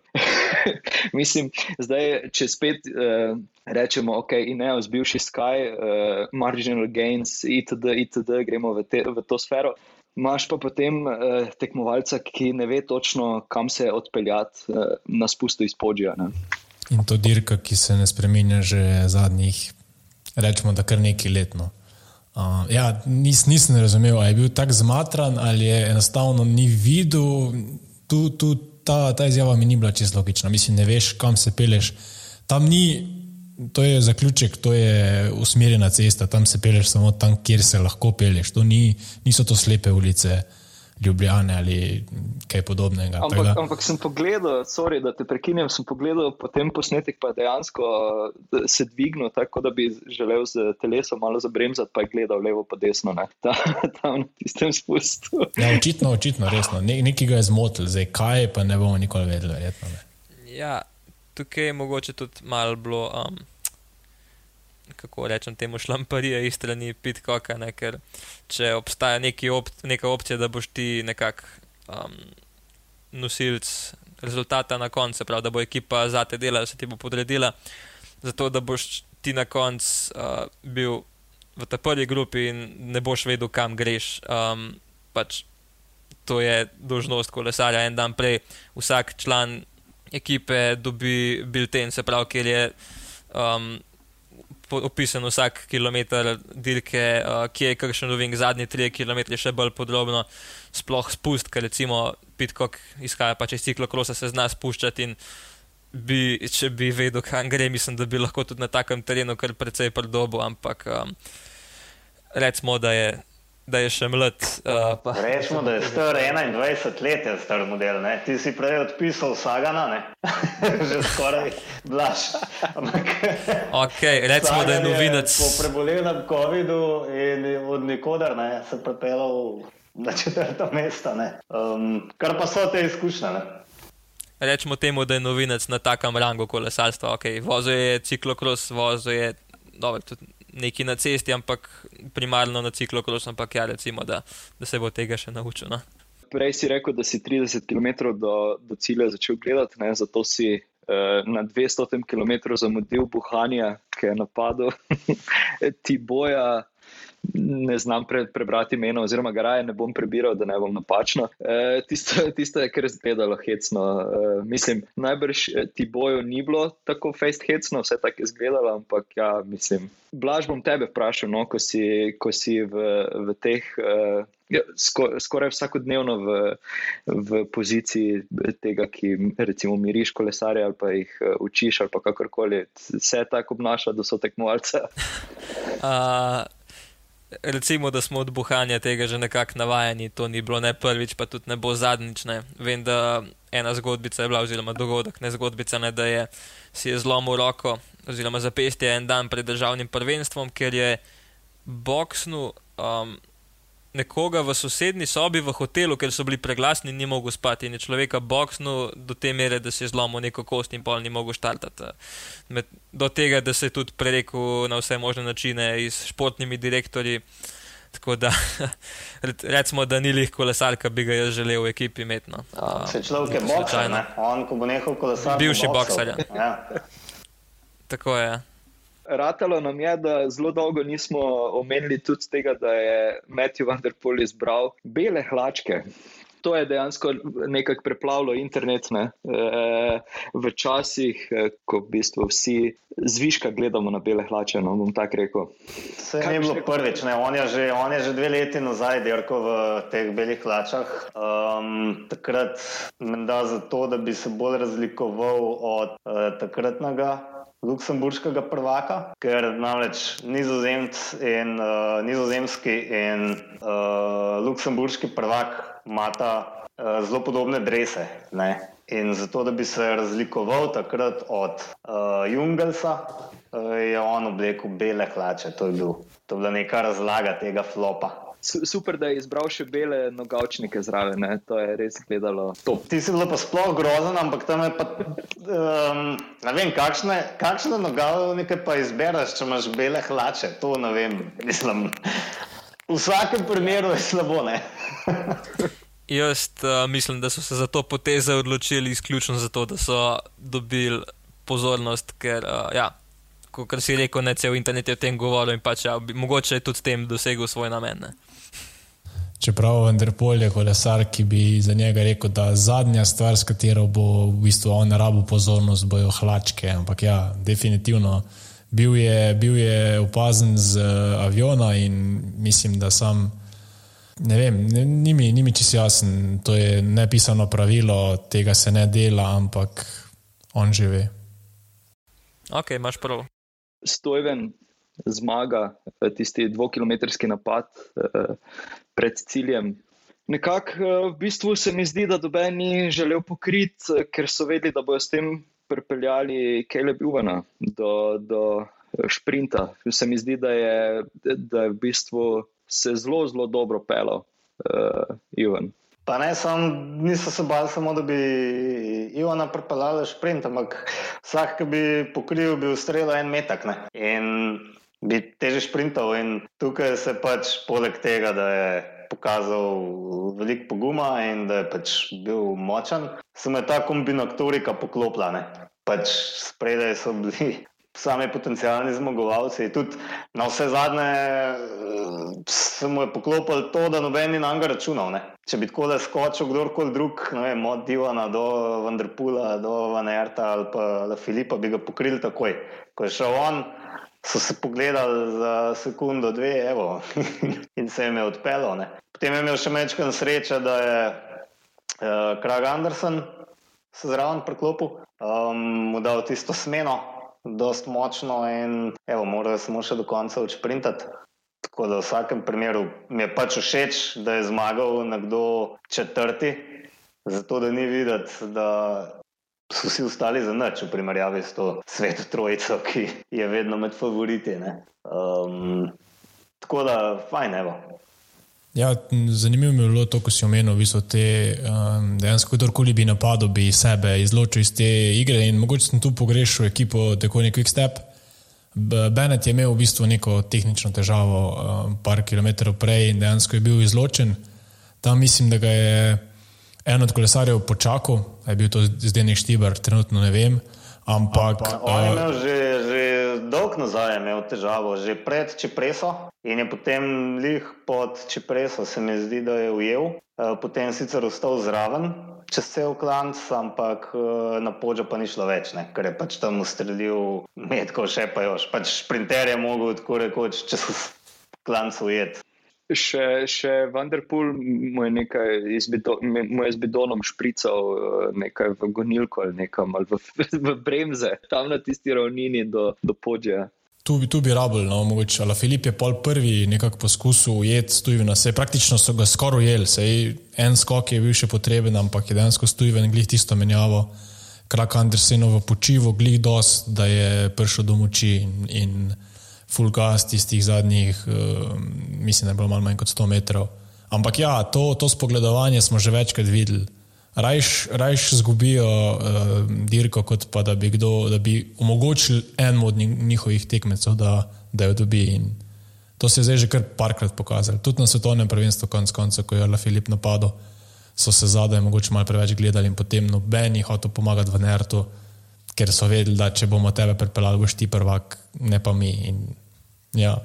*laughs* Mislim, zdaj, če spet uh, rečemo, ok, ne, vzbivši Sky, uh, marginal gains, itd., itd., gremo v, te, v to sfero. Imáš pa potem eh, tekmovalca, ki ne ve točno, kam se odpeljati eh, na spustu iz podja. Ne? In to dirka, ki se ne spremenja že zadnjih, rečemo, da kar nekaj letno. Uh, ja, nis, nisem razumel, ali je bil tako zmatran ali je enostavno ni videl. Tu, tu, ta, ta izjava mi ni bila čisto logična. Mislim, ne veš, kam se peleš. Tam ni to je zaključek, to je usmerjena cesta, tam se peleš samo tam, kjer se lahko peleš. To ni, niso to slepe ulice. Ljubljane ali kaj podobnega. Ampak, da... ampak sem pogledal, sorry, da te prekinem, sem pogledal potem posnetek, pa dejansko se dvignil, tako da bi želel z telesom malo zabremzati, pa je gledal levo pa desno, ne? Ta, *laughs* tam na tistem spustu. ja, očitno, očitno, resno. Ne, nekaj ga je zmotil, zdaj kaj pa ne bomo nikoli vedeli, verjetno. Ja, tukaj je mogoče tudi malo bilo. Um kako rečem, temu šlamparije iz strani Pitcocka, ne, ker če obstaja op, neka opcija, da boš ti nekak um, nosilc rezultata na koncu, prav, da bo ekipa za te dela, da se ti bo podredila, zato da boš ti na koncu uh, bil v tej prvi grupi in ne boš vedel, kam greš. Um, pač to je dožnost kolesarja. En dan prej vsak član ekipe dobi bilten, se pravi, ker je. Um, opisan vsak kilometr dirke, uh, kje je kakšen roving, zadnji tri km še bolj podrobno, sploh spust, ker recimo Pitkok izhaja pa čez ciklo krosa, se zna spuščati in bi, če bi vedel, kam gre, mislim, da bi lahko tudi na takem terenu kar precej predobo, ampak um, recimo, da je da je še mlad. Uh, Rečemo, da je star 21 let, je star model. Ne? Ti si prej odpisal Sagana, *laughs* že skoraj blaš. okay, recimo, da je novinec. Po prebolelem COVID-u in od nikoder ne, se pripeljal na četrto mesto. Um, kar pa so te izkušnje. Ne? Rečemo temu, da je novinec na takem rangu kolesarstva. Okay, vozil je ciklokros, vozil je. Dobre, tudi, neki na cesti, ampak primarno na ciklokrosu, ampak ja, recimo, da, da se bo tega še naučil. No. Prej si rekel, da si 30 km do, do cilja začel gledati, ne? zato si uh, na 200 km zamudil buhanja, ki je napadel *laughs* ti boja ne znam pre, prebrati imena, oziroma ga raje ne bom prebiral, da ne bom napačno. E, tisto, tisto je kar zgledalo hecno. E, mislim, najbrž e, ti boju ni bilo tako fest hecno, vse tako je zgledalo, ampak ja, mislim. Blaž bom tebe vprašal, no, ko, si, ko si v, v teh, uh, ja, sko, skoraj vsakodnevno v, v poziciji tega, ki recimo miriš kolesarje ali pa jih uh, učiš ali kakorkoli, se tako obnaša, da so tekmovalce. Uh, *laughs* recimo, da smo od buhanja tega že nekako navajeni, to ni bilo ne prvič, pa tudi ne bo zadnjič. Ne. Vem, da ena zgodbica je bila, oziroma dogodek, ne zgodbica, ne, da je si je zlomil roko oziroma zapestje en dan pred državnim prvenstvom, ker je boksnu. Um, nekoga v sosednji sobi v hotelu, ker so bili preglasni, ni mogel spati in je človeka boksnil do te mere, da se je zlomil neko kost in pol ni mogel štartati. Med, do tega, da se je tudi prerekel na vse možne načine s športnimi direktorji. Tako da, *laughs* recimo, da ni lih kolesar, ki bi ga jaz želel v ekipi imeti. No. Ja, se človek je boksar, on ko bo nehal kolesar. Bivši boksar. Ja. Tako je. Ratalo nam je, da zelo dolgo nismo omenili tudi tega, da je Matthew Vanderpool izbral bele hlačke to je dejansko nekako preplavilo internet ne? e, v časih, e, ko v bistvu vsi zviška gledamo na bele hlače. No, bom tako rekel. Se je bilo prvič, on je, že, on je že dve leti nazaj dirkal v teh belih hlačah. Um, takrat menda zato, da bi se bolj razlikoval od uh, takratnega. Luksemburškega prvaka, ker namreč nizozemc in, uh, nizozemski in uh, luksemburški prvak imata uh, zelo podobne drese. Ne? In zato, da bi se razlikoval takrat od uh, Jungelsa, uh, je on oblekel bele hlače. To je, bil, to je bila neka razlaga tega flopa. Super, da je izbral še bele nogavčnike zraven, ne? to je res gledalo. Top. Ti si bil pa sploh grozen, ampak tam je pa. Um, ne vem, kakšne, kakšne nogavčnike pa izbereš, če imaš bele hlače. To ne vem, mislim. V vsakem primeru je slabo. *laughs* Jaz uh, mislim, da so se za to poteze odločili izključno zato, da so dobili pozornost, ker, uh, ja, kot si rekel, ne cel internet je o tem govoril in pač, ja, mogoče je tudi s tem dosegel svoj namen. Ne. Čeprav vendar polje kolesar, ki bi za njega rekel, da zadnja stvar, s katero bo v bistvu on rabo pozornost, bojo hlačke. Ampak ja, definitivno bil je, bil je opazen z uh, aviona in mislim, da sam. Ne vem, ni mi, mi čisto jasen, to je nepisano pravilo, tega se ne dela, ampak on že ve. Ok, imaš prav. Stojven zmaga, eh, tisti dvokilometrski napad eh, pred ciljem. Nekako v bistvu se mi zdi, da doben ni želel pokriti, ker so vedeli, da bojo s tem pripeljali Keleb Juvana do, do šprinta. Se mi zdi, da je, da je v bistvu se zelo, zelo dobro pelo uh, Juvan. Pa ne, sam, niso se bali samo, da bi Ivana pripeljala šprint, ampak vsak, ki bi pokril, bi ustrelil en metak ne? in bi teže šprintal. In tukaj se pač poleg tega, da je pokazal veliko poguma in da je pač bil močen, se mu je ta kombinatorika poklopila. Pač spredaj so bili *laughs* sami potencijalni zmagovalci. Tudi na vse zadnje eh, se mu je poklopilo to, da noben ni na njega računal. Ne? Če bi tako le skočil kdorkoli drug, ne vem, od Divana do Vanderpula, do Vanerta ali pa Filipa, bi ga pokrili takoj. Ko je šel on, so se pogledali za sekundo, dve, evo, *laughs* in se jim je odpeljal. Potem je imel še večkrat sreča, da je uh, Krag Andersen se zraven priklopil, um, mu dal tisto smeno, dost močno in evo, mora samo še do konca odšprintati. Tako da v vsakem primeru mi je pač všeč, da je zmagal nekdo četrti, zato da ni videti, da so vsi ostali za nič v primerjavi s to sveto trojico, ki je vedno med favoriti. Um, tako da, fajn, evo. Ja, zanimivo mi je bilo to, ko si omenil, da te um, dejansko kdorkoli bi napadel, bi sebe izločil iz te igre in mogoče sem tu pogrešil ekipo, tako nek quick step. Benet je imel v bistvu neko tehnično težavo, um, par kilometrov prej in dejansko je bil izločen. Tam mislim, da ga je en od kolesarjev počakal, je bil to zdaj nek štibar, trenutno ne vem. Ampak. Pa, on je imel že, že dolg nazaj, imel težavo, že pred Čepreso. In je potem lih pod Čepreso, se mi zdi, da je ujel, eh, potem sicer ostal zraven čez cel klanc, ampak eh, na podžo pa ni šlo več, ne? ker je pač tam ustrelil metko, še pa još. Pač sprinter je mogel tako rekoč čez klanc ujet. Še, še Vanderpool mu je nekaj z bidonom šprical, eh, nekaj v gonilko ali nekam ali v, *laughs* v bremze, tam na tisti ravnini do, do podžja. Tu tu bi rabljeno, no, mogoče. Ali Filip je pol prvi nekako poskusil ujeti Stujvena, se praktično so ga skoraj ujeli, sej en skok je bil še potreben, ampak je dejansko Stujven glih tisto menjavo. Krak Andersenovo počivo, glih dost, da je prišel do moči in, in full gas tistih zadnjih, uh, mislim, da je bilo malo manj kot 100 metrov. Ampak ja, to, to spogledovanje smo že večkrat videli rajš izgubijo uh, dirko, kot pa da bi, kdo, da bi omogočili enemu od njihovih tekmecev, da, da jo dobi. In to se je zdaj že kar parkrat pokazalo. Tudi na svetovnem prvenstvu, konec koncev, ko je La Filip napadel, so se zadaj mogoče malo preveč gledali in potem noben jih hotel pomagati v Nertu. ker so vedeli, da če bomo tebe pripeljali, boš ti prvak, ne pa mi. In, ja.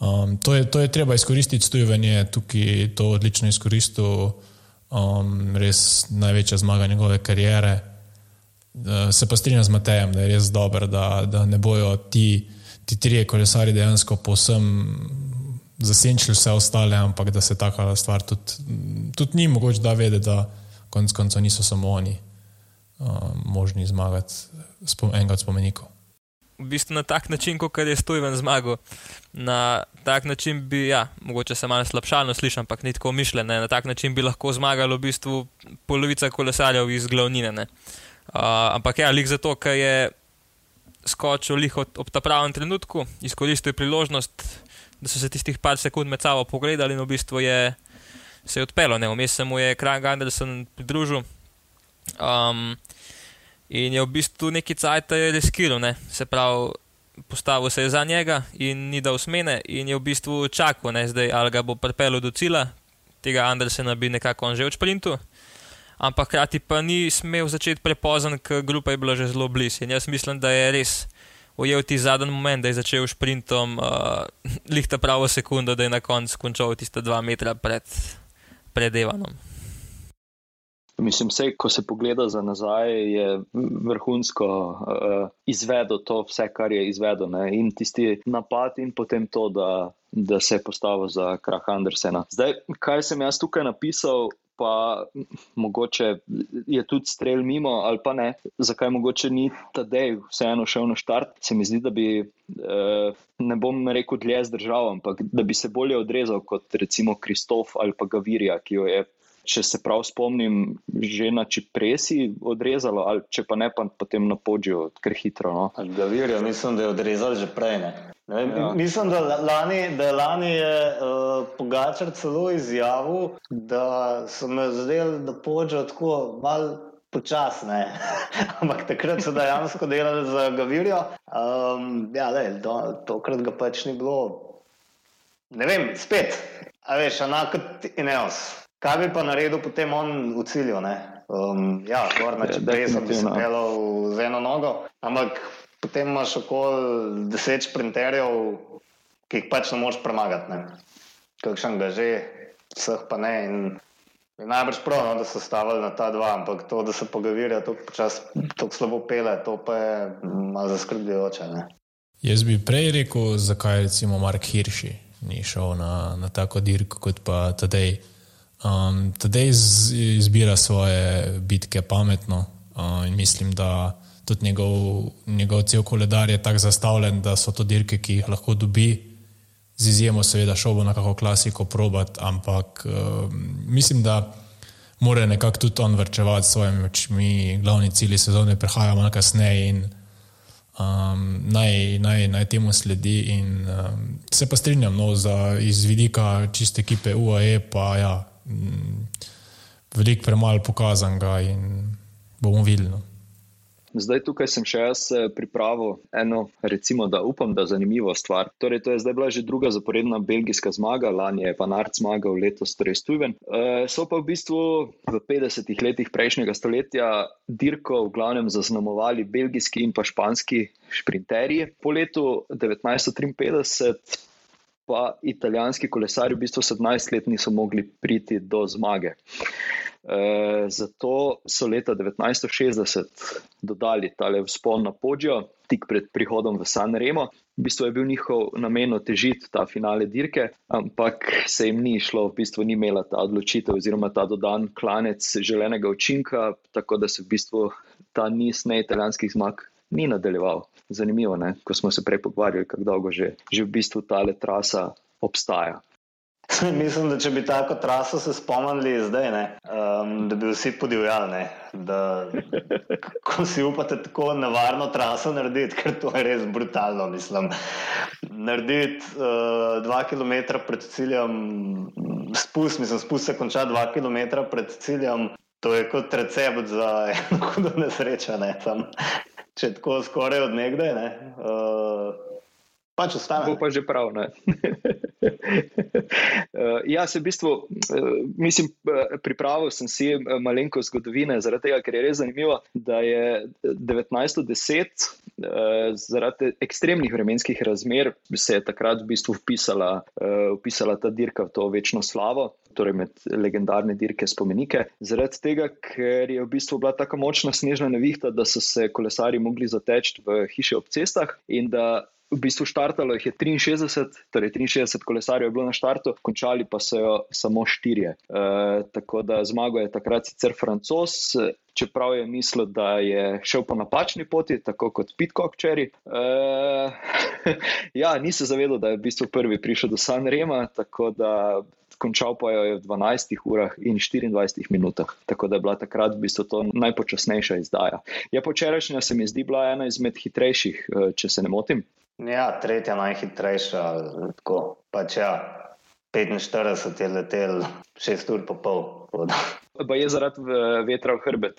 um, to, je, to je treba izkoristiti, Stujen je tukaj to odlično izkoristil, um, res največja zmaga njegove kariere. Uh, se pa strinjam z Matejem, da je res dobro, da, da ne bojo ti, ti trije kolesari dejansko posem zasenčili vse ostale, ampak da se taka stvar tudi, tudi ni mogoče da vedeti, da konec koncev niso samo oni uh, možni zmagati spom, enega od spomenikov. V bistvu na tak način, kot je Stojen zmagal, na tak način bi, ja, mogoče se malo slabšalno slišim, ampak ni tako mišljen, na tak način bi lahko zmagalo v bistvu polovica kolesarjev iz glavnine. Uh, ampak ja, lik zato, ker je skočil lih ob, ob ta pravem trenutku, izkoristil priložnost, da so se tistih par sekund med sabo pogledali in v bistvu je se je odpeljal, vmes se mu je Krajn Gandelsen pridružil. Um, in je v bistvu neki cajt reskiral, ne? se pravi, postavil se je za njega in ni dal smene, in je v bistvu čakal, ne? zdaj ali ga bo pripeljal do cilja, tega Andersena bi nekako on že odšprintil. Ampak hkrati pa ni smel začeti prepozen, ker grupa je bila že zelo blizu. In jaz mislim, da je res ujel ti zadnji moment, da je začel šprintom, uh, *laughs* lihta pravo sekundo, da je na koncu končal tiste dva metra pred, pred Evanom. Mislim, vse, ko se pogleda za nazaj, je vrhunsko uh, izvedel to, vse, kar je izvedel. Ne? In tisti napad, in potem to, da, da se je postavil za krah Andersena. Zdaj, kaj sem jaz tukaj napisal, pa mogoče je tudi strel mimo, ali pa ne, zakaj mogoče ni ta dej vseeno šel na štart. Se mi zdi, da bi, eh, ne bom rekel, dlje zdržal, ampak da bi se bolje odrezal kot recimo Kristof ali pa Gavirja, ki jo je. Če se prav spomnim, že na Čipresi odrezalo, ali če pa ne, pa potem na podžju, ker hitro. No. Gavirja, mislim, da je odrezal že prej. Ne? Ne, ja. Mislim, da, lani, da lani je uh, Pogačar celo izjavil, da so me zdeli, da pođejo tako malo počasne. *laughs* Ampak takrat so dejansko delali za Gavirjo. Um, ja, le, to, tokrat ga pač ni bilo. Ne vem, spet, a veš, enako kot Ineos. Kaj bi pa naredil potem on v cilju? Um, ja, gor na čebrez, bi se pelal z eno nogo. Ampak potem imaš okoli deset sprinterjev, ki jih pač ne moreš premagati. Kakšen ga že, vseh pa ne. In je najbrž prav, no, da so stavili na ta dva, ampak to, da se pogovarjajo, to počas tako slabo pele, to pa je malo zaskrbljujoče. Ne? Jaz bi prej rekel, zakaj recimo Mark Hirši ni šel na, na tako dirko kot pa Tadej. Um, Tadej izbira svoje bitke pametno uh, in mislim, da tudi njegov, njegov cel koledar je tako zastavljen, da so to dirke, ki jih lahko dobi, z izjemo, seveda, šel bo na kako klasiko probat, ampak uh, mislim, da mora nekako tudi on vrčevati s svojimi očmi. Glavni cilji sezone prihajajo malo kasneje in um, naj, naj, naj temu sledi. In, um, se pa strinjam, no, za, iz vidika čiste ekipe UAE, pa ja, um, veliko premalo pokazan ga in bomo videli. No. Zdaj tukaj sem še jaz eh, pripravil eno, recimo, da upam, da zanimivo stvar. Torej, to je zdaj bila že druga zaporedna belgijska zmaga, lani je pa Nard zmagal, letos torej Stuven. E, so pa v bistvu v 50-ih letih prejšnjega stoletja dirko v glavnem zaznamovali belgijski in pa španski šprinterji. Po letu 1953 pa italijanski kolesari v bistvu 17 let niso mogli priti do zmage. Eh, zato so leta 1960 dodali tale vzpon na podjo, tik pred prihodom v San Remo. V bistvu je bil njihov namen otežiti ta finale dirke, ampak se jim ni šlo, v bistvu ni imela ta odločitev oziroma ta dodan klanec želenega učinka, tako da se v bistvu ta niz neitalijanskih zmag ni nadaljeval. Zanimivo, ne? ko smo se prej pogovarjali, kako dolgo že, že v bistvu ta trasa obstaja. *laughs* Mislim, da če bi tako traso se spomnili zdaj, ne, um, da bi vsi podivjali, da *laughs* ko si upate tako nevarno traso narediti, ker to je res brutalno. Mislim, narediti uh, dva km pred ciljem, spust, mislim, spust se konča dva km pred ciljem, to je kot recept za *laughs* eno hudo nesrečo. Ne, če tako skoraj od nekdaj, ne, uh, pač ostane. Bo pa že prav, ne. *laughs* ja, se v bistvu, mislim, pripravil sem si malenko zgodovine, zaradi tega, ker je res zanimivo, da je 1910 zaradi ekstremnih vremenskih razmer se je takrat v bistvu vpisala, vpisala ta dirka v to večno slavo, torej med legendarne dirke spomenike. Zaradi tega, ker je v bistvu bila tako močna snežna nevihta, da so se kolesari mogli zateči v hiše ob cestah in da v bistvu štartalo jih je 63, torej 63 kolesarjev je bilo na štartu, končali pa so jo samo štirje. E, tako da zmago je takrat sicer francos. Čeprav je mislil, da je šel po napačni poti, tako kot Pitcock včeraj. E, *laughs* ja, ni se zavedal, da je v bistvu prvi prišel do San Rema, tako da končal pa jo je v 12 urah in 24 minutah. Tako da je bila takrat v bistvu to najpočasnejša izdaja. Ja, počerajšnja se mi zdi bila ena izmed hitrejših, eh, če se ne motim. Ja, tretja najhitrejša, tako pač ja. 45 je letel, 6 ur pa pol. Pa je zaradi eh, vetra v hrbet.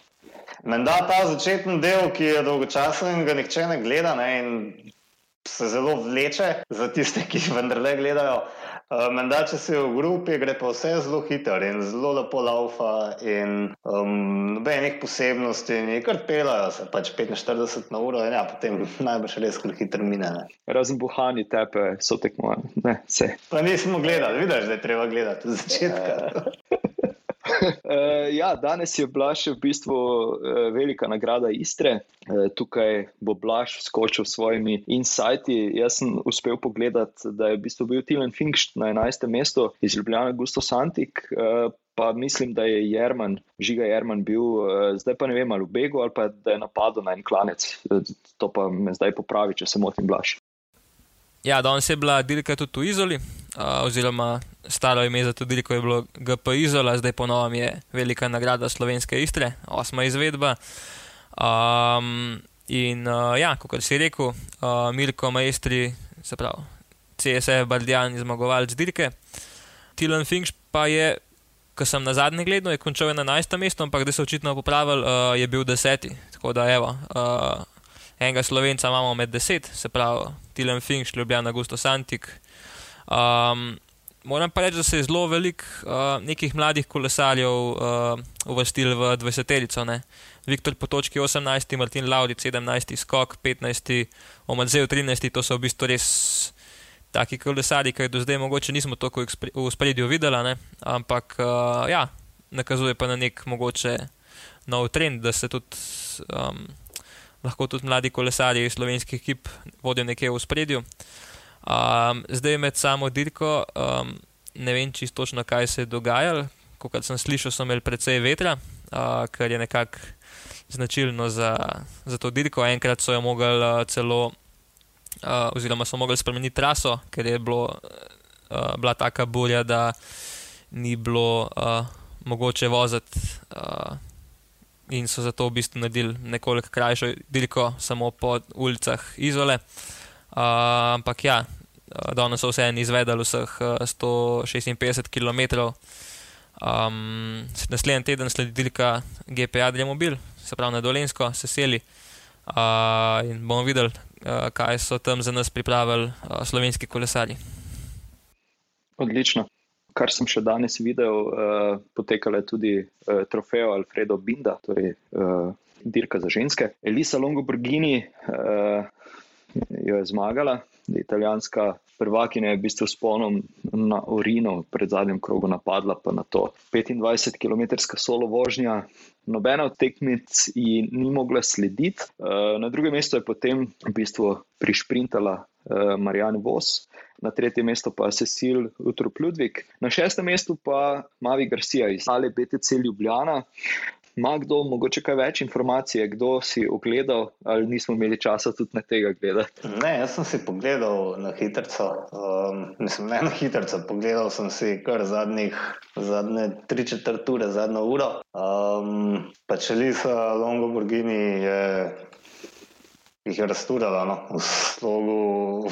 Menda ta začetni del, ki je dolgočasen in ga nihče ne gleda, ne, in se zelo vleče za tiste, ki vendarle gledajo. Uh, Menda, če si v grupi, gre pa vse zelo hitro in zelo lepo laufa, in um, nobenih posebnosti, in kar pelajo se pač 45 na uro, in ja, potem *laughs* najbrž res kar hitro mine. Razen buhani tepe so tekmovali, ne vse. Pa nismo gledali, vidiš, da je treba gledati od začetka. *laughs* *laughs* Uh, ja, danes je Blaž v bistvu uh, velika nagrada Istre. Uh, tukaj bo Blaž skočil s svojimi insighti. Jaz sem uspel pogledati, da je v bistvu bil Tilen Finkšt na 11. mestu iz Ljubljana, Gusto Santik. Uh, Pa mislim, da je Jerman, žiga Jerman bil, zdaj pa ne vem, ali v Begu ali pa da je napadel na en klanec. To pa me zdaj popravi, če se motim, Blaž. Ja, danes je bila dirka tudi v Izoli, uh, oziroma staro ime za to dirko je bilo GP Izola, zdaj ponovno je velika nagrada slovenske istre, osma izvedba. Um, in uh, ja, kot si rekel, uh, Mirko Majstri, se pravi, CSF Bardjan, zmagovalec dirke. Tilan Finch pa je, ko sem na zadnji gledal, je končal na 11. mestu, ampak da se očitno popravil, uh, je bil deseti. Tako da evo. Uh, enega slovenca imamo med deset, se pravi, Tilan Finch, Ljubljana, Gusto Santik. Um, moram pa reči, da se je zelo veliko uh, nekih mladih kolesarjev uh, uvrstil v 20-terico. Viktor Potočki 18, Martin Laudi 17, Skok 15, Omadzev 13, to so v bistvu res taki kolesari, ki jih do zdaj mogoče nismo tako v spredju videli, ne? ampak uh, ja, nakazuje pa na nek mogoče nov trend, da se tudi. Um, lahko tudi mladi kolesarji slovenskih ekip vodijo nekje v spredju. Um, zdaj med samo dirko, um, ne vem čisto točno, kaj se je dogajalo. Kot sem slišal, so imeli precej vetra, uh, kar je nekako značilno za, za to dirko. Enkrat so jo mogli uh, celo, uh, oziroma so mogli spremeniti traso, ker je bilo, uh, bila taka burja, da ni bilo uh, mogoče voziti. Uh, in so zato v bistvu naredili nekoliko krajšo dirko, samo po ulicah Izole. Uh, ampak ja, danes so vseeno izvedeli vseh 156 km. Um, naslednji teden sledi dirka GPA Adriamobil, se pravi na Dolensko, se seli uh, in bomo videli, uh, kaj so tam za nas pripravili uh, slovenski kolesari. Odlično kar sem še danes videl, uh, potekala je tudi uh, trofejo Alfredo Binda, torej uh, dirka za ženske. Elisa Longoborgini uh, jo je zmagala, italijanska prvakinja je v bistvu s ponom na Orino pred zadnjim krogu napadla, pa na to 25 km solo vožnja. Nobena od tekmic ji ni mogla slediti. Na drugem mestu je potem v bistvu prišprintala Marijan Vos, na tretjem mestu pa Cecil Utrup Ludvik, na šestem mestu pa Mavi Garcia iz Ale BTC Ljubljana. Ma kdo, mogoče kaj več informacije, kdo si ogledal, ali nismo imeli časa tudi na tega gledati? Ne, jaz sem si pogledal na hitro. Um, mislim, ne na hitro, pogledal sem si kar zadnjih, zadnje tri četrt ure, zadnjo uro. Um, pa če Lisa Longo Borgini jih je razturala no, v slogu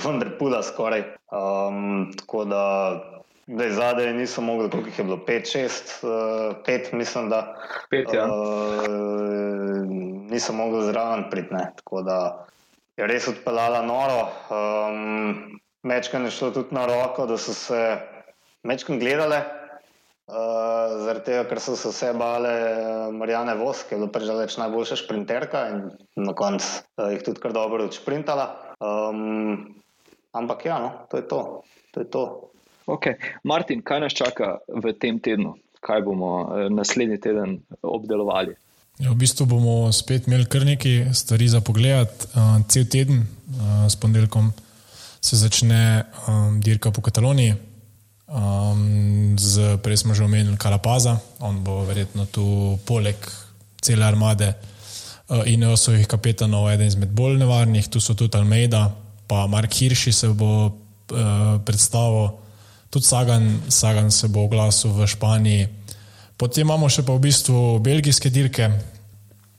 Vendrpula skoraj. Um, tako da zdaj zadaj niso mogli, koliko jih je bilo, 5-6, uh, 5 mislim, da. 5, ja. Uh, niso mogli zraven priti, tako da je res odpeljala noro. Um, mečkane šlo tudi na roko, da so se mečkane gledale. Uh, zaradi tega, ker so se vse bale uh, Marijane Voske, ki je bila prežaleč najboljša šprinterka in na koncu uh, jih tudi kar dobro odšprintala. Um, ampak ja, no, to je to. to, je to. Okay. Martin, kaj nas čaka v tem tednu? Kaj bomo uh, naslednji teden obdelovali? Ja, v bistvu bomo spet imeli kar nekaj stvari za pogled. Uh, cel teden uh, s ponedeljkom se začne um, dirka po Kataloniji. Um, z, prej smo že omenili Karapaza, on bo verjetno tu poleg cele armade uh, in osovih kapetanov eden izmed bolj nevarnih. Tu so tudi Almeida, pa Mark Hirši se bo uh, predstavil, tudi Sagan, Sagan se bo oglasil v Španiji. Potem imamo še pa v bistvu belgijske dirke,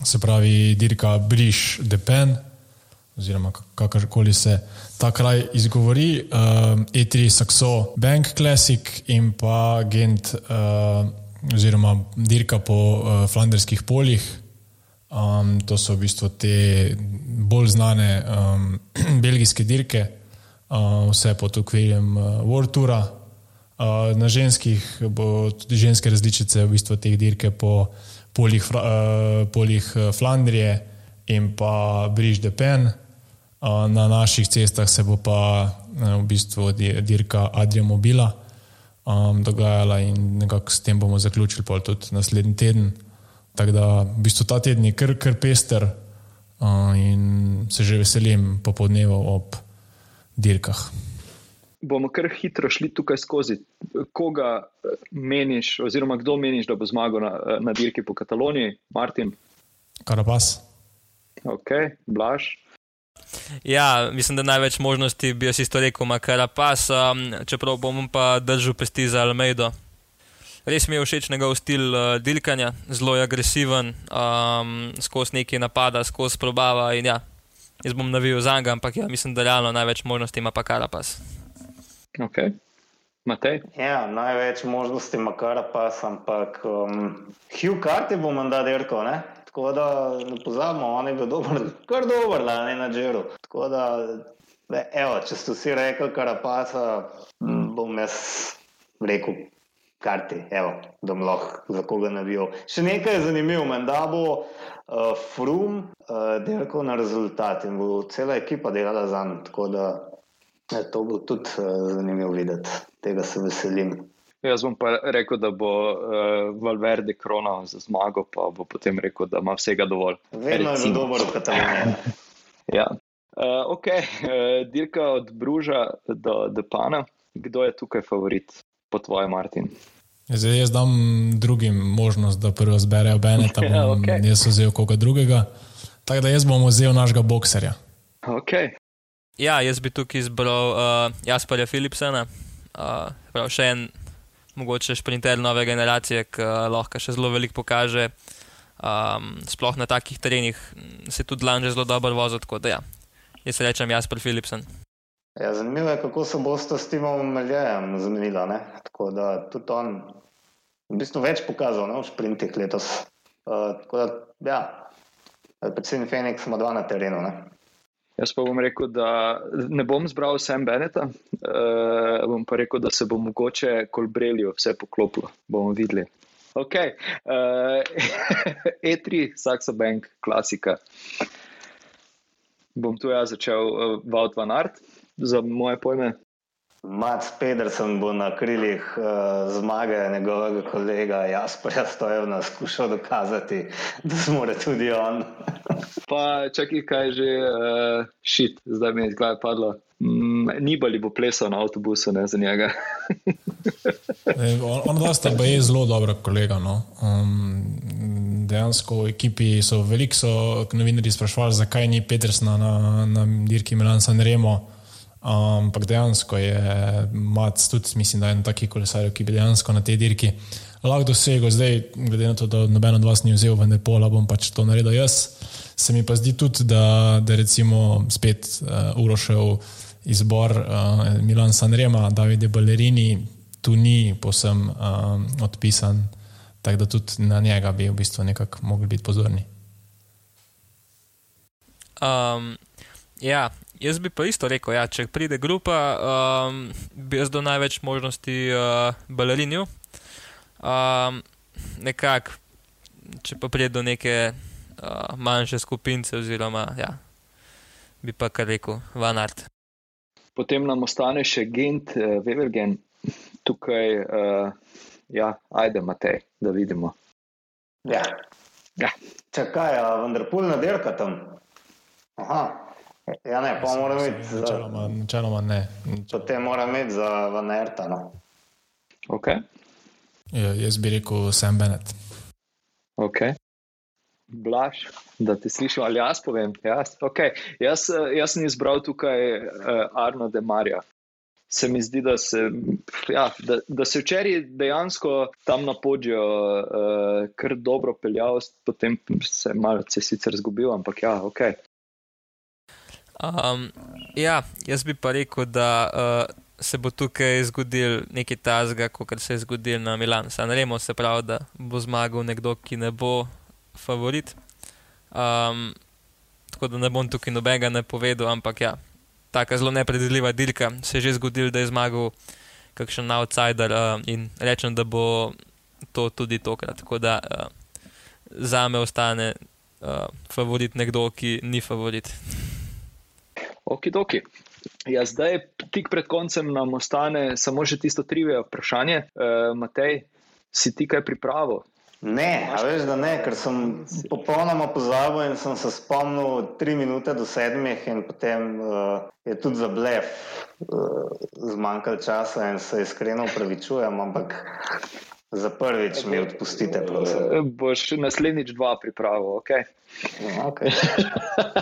se pravi dirka Briš de Pen, oziroma kakorkoli se ta kraj izgovori, uh, E3 Saxo Bank Classic in pa Gent, uh, oziroma dirka po uh, flanderskih poljih. Um, to so v bistvu te bolj znane um, *clears throat* belgijske dirke, uh, vse pod okvirjem uh, World Toura. Uh, na ženskih bo tudi ženske različice v bistvu teh dirke po poljih, uh, poljih Flandrije in pa Briž de Pen. Uh, na naših cestah se bo pa uh, v bistvu dirka Adria Mobila um, dogajala in nekako s tem bomo zaključili tudi naslednji teden. Tako da v bistvu ta teden je kar, kar pester uh, in se že veselim popodneva ob dirkah bomo kar hitro šli tukaj skozi. Koga eh, meniš, oziroma kdo meniš, da bo zmagal na, eh, na dirki po Kataloniji, Martin? Karabas. Ok, Blaž. Ja, mislim, da največ možnosti bi jaz isto rekel, ima Karabas, um, čeprav bom pa držal pesti za Almeido. Res mi je všeč njegov stil uh, dilkanja, zelo je agresiven, um, skozi neki napada, skozi probava. Ja, jaz bom navil za njega, ampak ja, mislim, da realno največ možnosti ima pa Karabas. Okay. Ja, največ možnosti ima kar pa, ampak um, Hugh Carter bo mandat dirkal. Tako da ne pozabimo, on je bil dober, *laughs* kar dober, da ne na žeru. Tako da, le, evo, če ste vsi rekli, kar pa se, bom jaz rekel, karti, evo, da lahko za koga navijal. Še nekaj je zanimivo, da bo uh, Frum uh, dirkal na rezultat in bo cela ekipa delala za njim. Ja, to bo tudi uh, zanimivo videti, tega se veselim. Jaz bom pa rekel, da bo uh, Valverde kronal za zmago, pa bo potem rekel, da ima vsega dovolj. Vedno je zelo dobro, kot je. *laughs* ja. uh, ok, uh, dirka od Bruža do Depana. Kdo je tukaj favorit, po tvojem, Martin? Zdaj jaz dam drugim možnost, da prvo zberejo Beneta, *laughs* ja, okay. jaz vzel koga drugega. Tako da jaz bom vzel našega bokserja. Okay. Ja, jaz bi tukaj izbral uh, Jasperja Philipsena, uh, prav še en mogoče šprinter nove generacije, ki uh, lahko še zelo veliko pokaže. Um, sploh na takih terenih se tudi Lange zelo dobro vozi. Tako da ja, jaz rečem Jasper Philipsen. Ja, zanimivo je, kako se boste s Timom Meljejem zmenili. Tako da tudi on v bistvu več pokazal ne, v šprintih letos. Uh, tako da, ja, predvsem Phoenix ima dva na terenu. Ne. Jaz pa bom rekel, da ne bom zbral vsem Beneta, uh, bom pa rekel, da se bo mogoče kolbrelijo vse poklopilo. Bomo videli. Ok, *laughs* uh, E3, Saxo Bank, klasika. Bom tu jaz začel, uh, Vaut van Art, za moje pojme. Matt Pedersen bo na krilih uh, zmage njegovega kolega Jasperja Stojevna skušal dokazati, da zmore tudi on. Pa čakaj, kaj že, uh, šit, zdaj mi je iz glave padlo. Mm, Nibali bo plesal na avtobusu, ne za njega. *laughs* on vas ta je zelo dober kolega. No? Um, dejansko v ekipi so veliko novinarji sprašvali, zakaj ni Petersna na, na dirki Milan San Remo. Ampak dejansko je Mac tudi, mislim, da je en taki kolesar, ki bi dejansko na tej dirki lahko dosegel. Zdaj, glede na to, da noben od vas ni vzel v Nepola, bom pač to naredil jaz. Se mi pa zdi tudi, da, da recimo spet uh, urošev izbor uh, Milan Sanrema, Davide Ballerini, tu ni posem uh, odpisan, tako da tudi na njega bi v bistvu nekako mogli biti pozorni. Um. ja, jaz bi pa isto rekel, ja, če pride grupa, um, bi jaz dal največ možnosti uh, balerinju. Um, nekako, če pa pride do neke uh, manjše skupince, oziroma ja, bi pa kar rekel, van art. Potem nam ostane še Gent, uh, Wevergen, tukaj, uh, ja, ajde, Matej, da vidimo. Ja. Ja. Čakaj, a vendar pulna dirka tam. Aha. Ja, ne, pa mora imeti. za- Načeloma, načeloma ne. Potem mora imeti za Vanerta. No. Okay. Ja, jaz bi rekel Sam Bennett. Okay. Blaž, da te slišim, ali jaz povem. Jaz, okay. jaz, eh, jaz sem izbral tukaj uh, Arno de Marija. Se mi zdi, da se, ja, da, da se včeraj dejansko tam na podju uh, kar dobro peljal, potem se je malce sicer zgubil, ampak ja, ok. Um, ja, jaz bi pa rekel, da uh, se bo tukaj zgodil nekaj tazga, kot se je zgodil na Milanu. San Remo se pravi, da bo zmagal nekdo, ki ne bo favorit. Um, tako da ne bom tukaj nobenega napovedal, ampak ja, taka zelo nepredvidljiva dirka. Se je že zgodil, da je zmagal kakšen outsider uh, in rečem, da bo to tudi tokrat. Tako da uh, za me ostane uh, favorit nekdo, ki ni favorit. Okidoki. Ja, zdaj, tik pred koncem, nam ostane samo še tisto trivije vprašanje. Uh, Matej, si ti kaj pripravil? Ne, a veš, da ne, ker sem popolnoma pozabil in sem se spomnil tri minute do sedmih in potem uh, je tudi za blef uh, zmanjkalo časa in se iskreno upravičujem, ampak za prvič mi odpustite, prosim. Uh, boš naslednjič dva pripravil, ok? Ja, okay.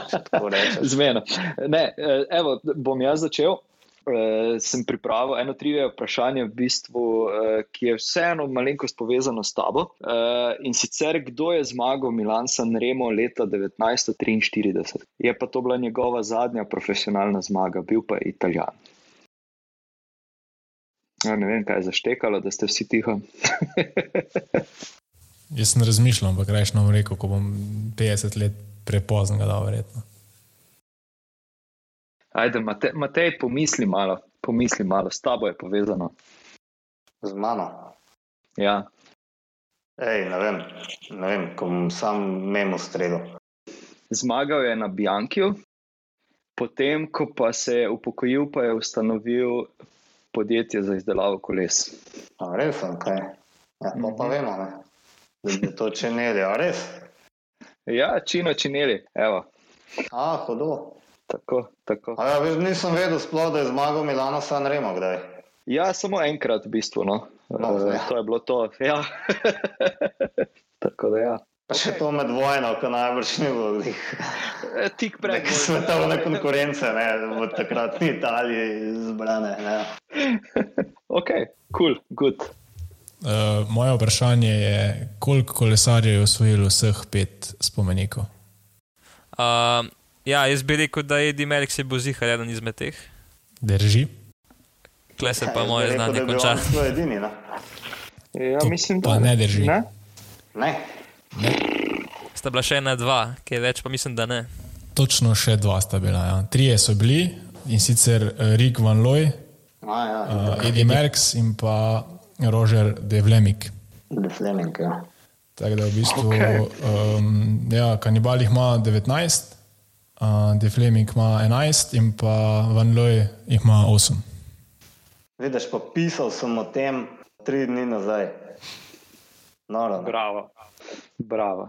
*laughs* Zmena. Ne, eh, evo, bom jaz začel. Uh, sem pripravil eno trivije vprašanje, v bistvu, uh, ki je vseeno malenkost povezano s tabo. Uh, in sicer, kdo je zmagal Milan San Remo leta 1943? Je pa to bila njegova zadnja profesionalna zmaga, bil pa je Italijan. Ja, ne vem, kaj je zaštekalo, da ste vsi tiho. *laughs* Jaz sem razmišljal, ampak rečem, rekel, ko bom 50 let prepozno ga dal, verjetno. Ajde, Matej, Matej, pomisli malo, pomisli malo, s tabo je povezano. Z mano. Ja. Ej, ne vem, ne vem, ko bom sam memo streljal. Zmagal je na Biankiju, potem, ko pa se je upokojil, pa je ustanovil podjetje za izdelavo koles. A res, kaj? Ja, to pa vemo, ne. Da bi to činili, a res? Ja, čino činili, evo. A, hudo. Tako, tako. A ja, veš, nisem vedel sploh, da je zmagal Milano San Remo, kdaj. Ja, samo enkrat v bistvu, no. No, Eh, ja. To je bilo to, ja. *laughs* Tako da ja. Pa še to med vojno, ko najbrž ni bilo glih. Eh, Tik pred Neke svetovne konkurence, ne, v takratni Italiji zbrane. Ne. *laughs* Ok, cool, good. Uh, moje vprašanje je, koliko kolesarjev je osvojilo vseh pet spomenikov? Uh, ja, jaz bi rekel, da je Eddie Merckx je bil zihar eden izmed teh. Drži? Klej se pa Jaz bi moje rekel, znanje da konča. Ja, mislim, pa ne drži. Ne? Ne. Sta bila še ena, dva, kaj več, pa mislim, da ne. Točno še dva sta bila. Ja. Trije so bili in sicer eh, Rick Van Looy, A, ja, uh, Eddie Merckx in pa Roger De Vlemik. De Fleming, ja. Tako da v bistvu Okej. um, ja, kanibal jih ima 19, uh, De Vlemik ima 11 in pa Van Looy jih ima 8. Vidiš, pa pisal sem o tem tri dni nazaj. Noro, ne. Bravo. Bravo.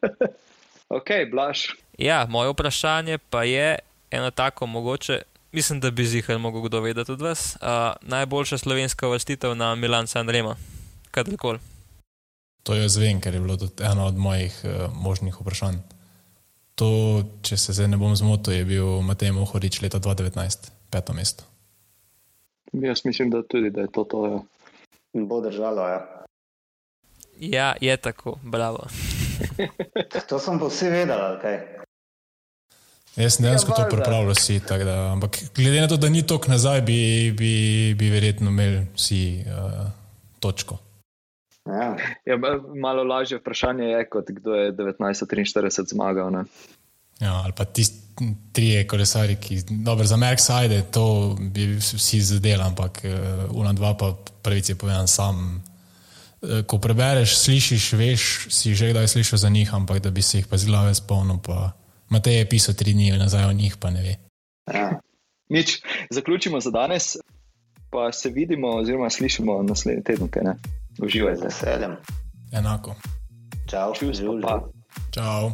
*laughs* ok, Blaž. Ja, moje vprašanje pa je eno tako mogoče. Mislim, da bi zihar mogel kdo vedeti od vas. Uh, najboljša slovenska vrstitev na Milan San Remo, kadarkoli. To jaz vem, ker je bilo tudi eno od mojih uh, možnih vprašanj. To, če se zdaj ne bom zmotil, je bil Matej Mohorič leta 2019, peto mesto. Jaz mislim, da tudi, da je to to. Ja. Bo držalo, ja. Ja, je tako, bravo. *laughs* To sem pa vsi vedel, ali kaj. Jaz sem dejansko Ja, to pripravljal, vsi, tako da, ampak glede na to, da ni tok nazaj, bi, bi, bi verjetno imeli vsi uh, točko. Ja. Ja, ma- malo lažje vprašanje je, kot kdo je 1943 zmagal. Ne? Ja, ali pa tisti trije kolesari, ki dobro za Merkside, to bi vsi zadeli, ampak uh, dva pa pravici povedan sam. Uh, ko prebereš, slišiš, veš, si že kdaj slišal za njih, ampak da bi se jih pa z glave spomnil, pa Matej je pisal tri dni nazaj o njih, pa ne ve. Ja. Nič, zaključimo za danes, pa se vidimo, oziroma slišimo naslednji teden. Uživajte. Z veseljem. Enako. Čau, čus, pa. Čau.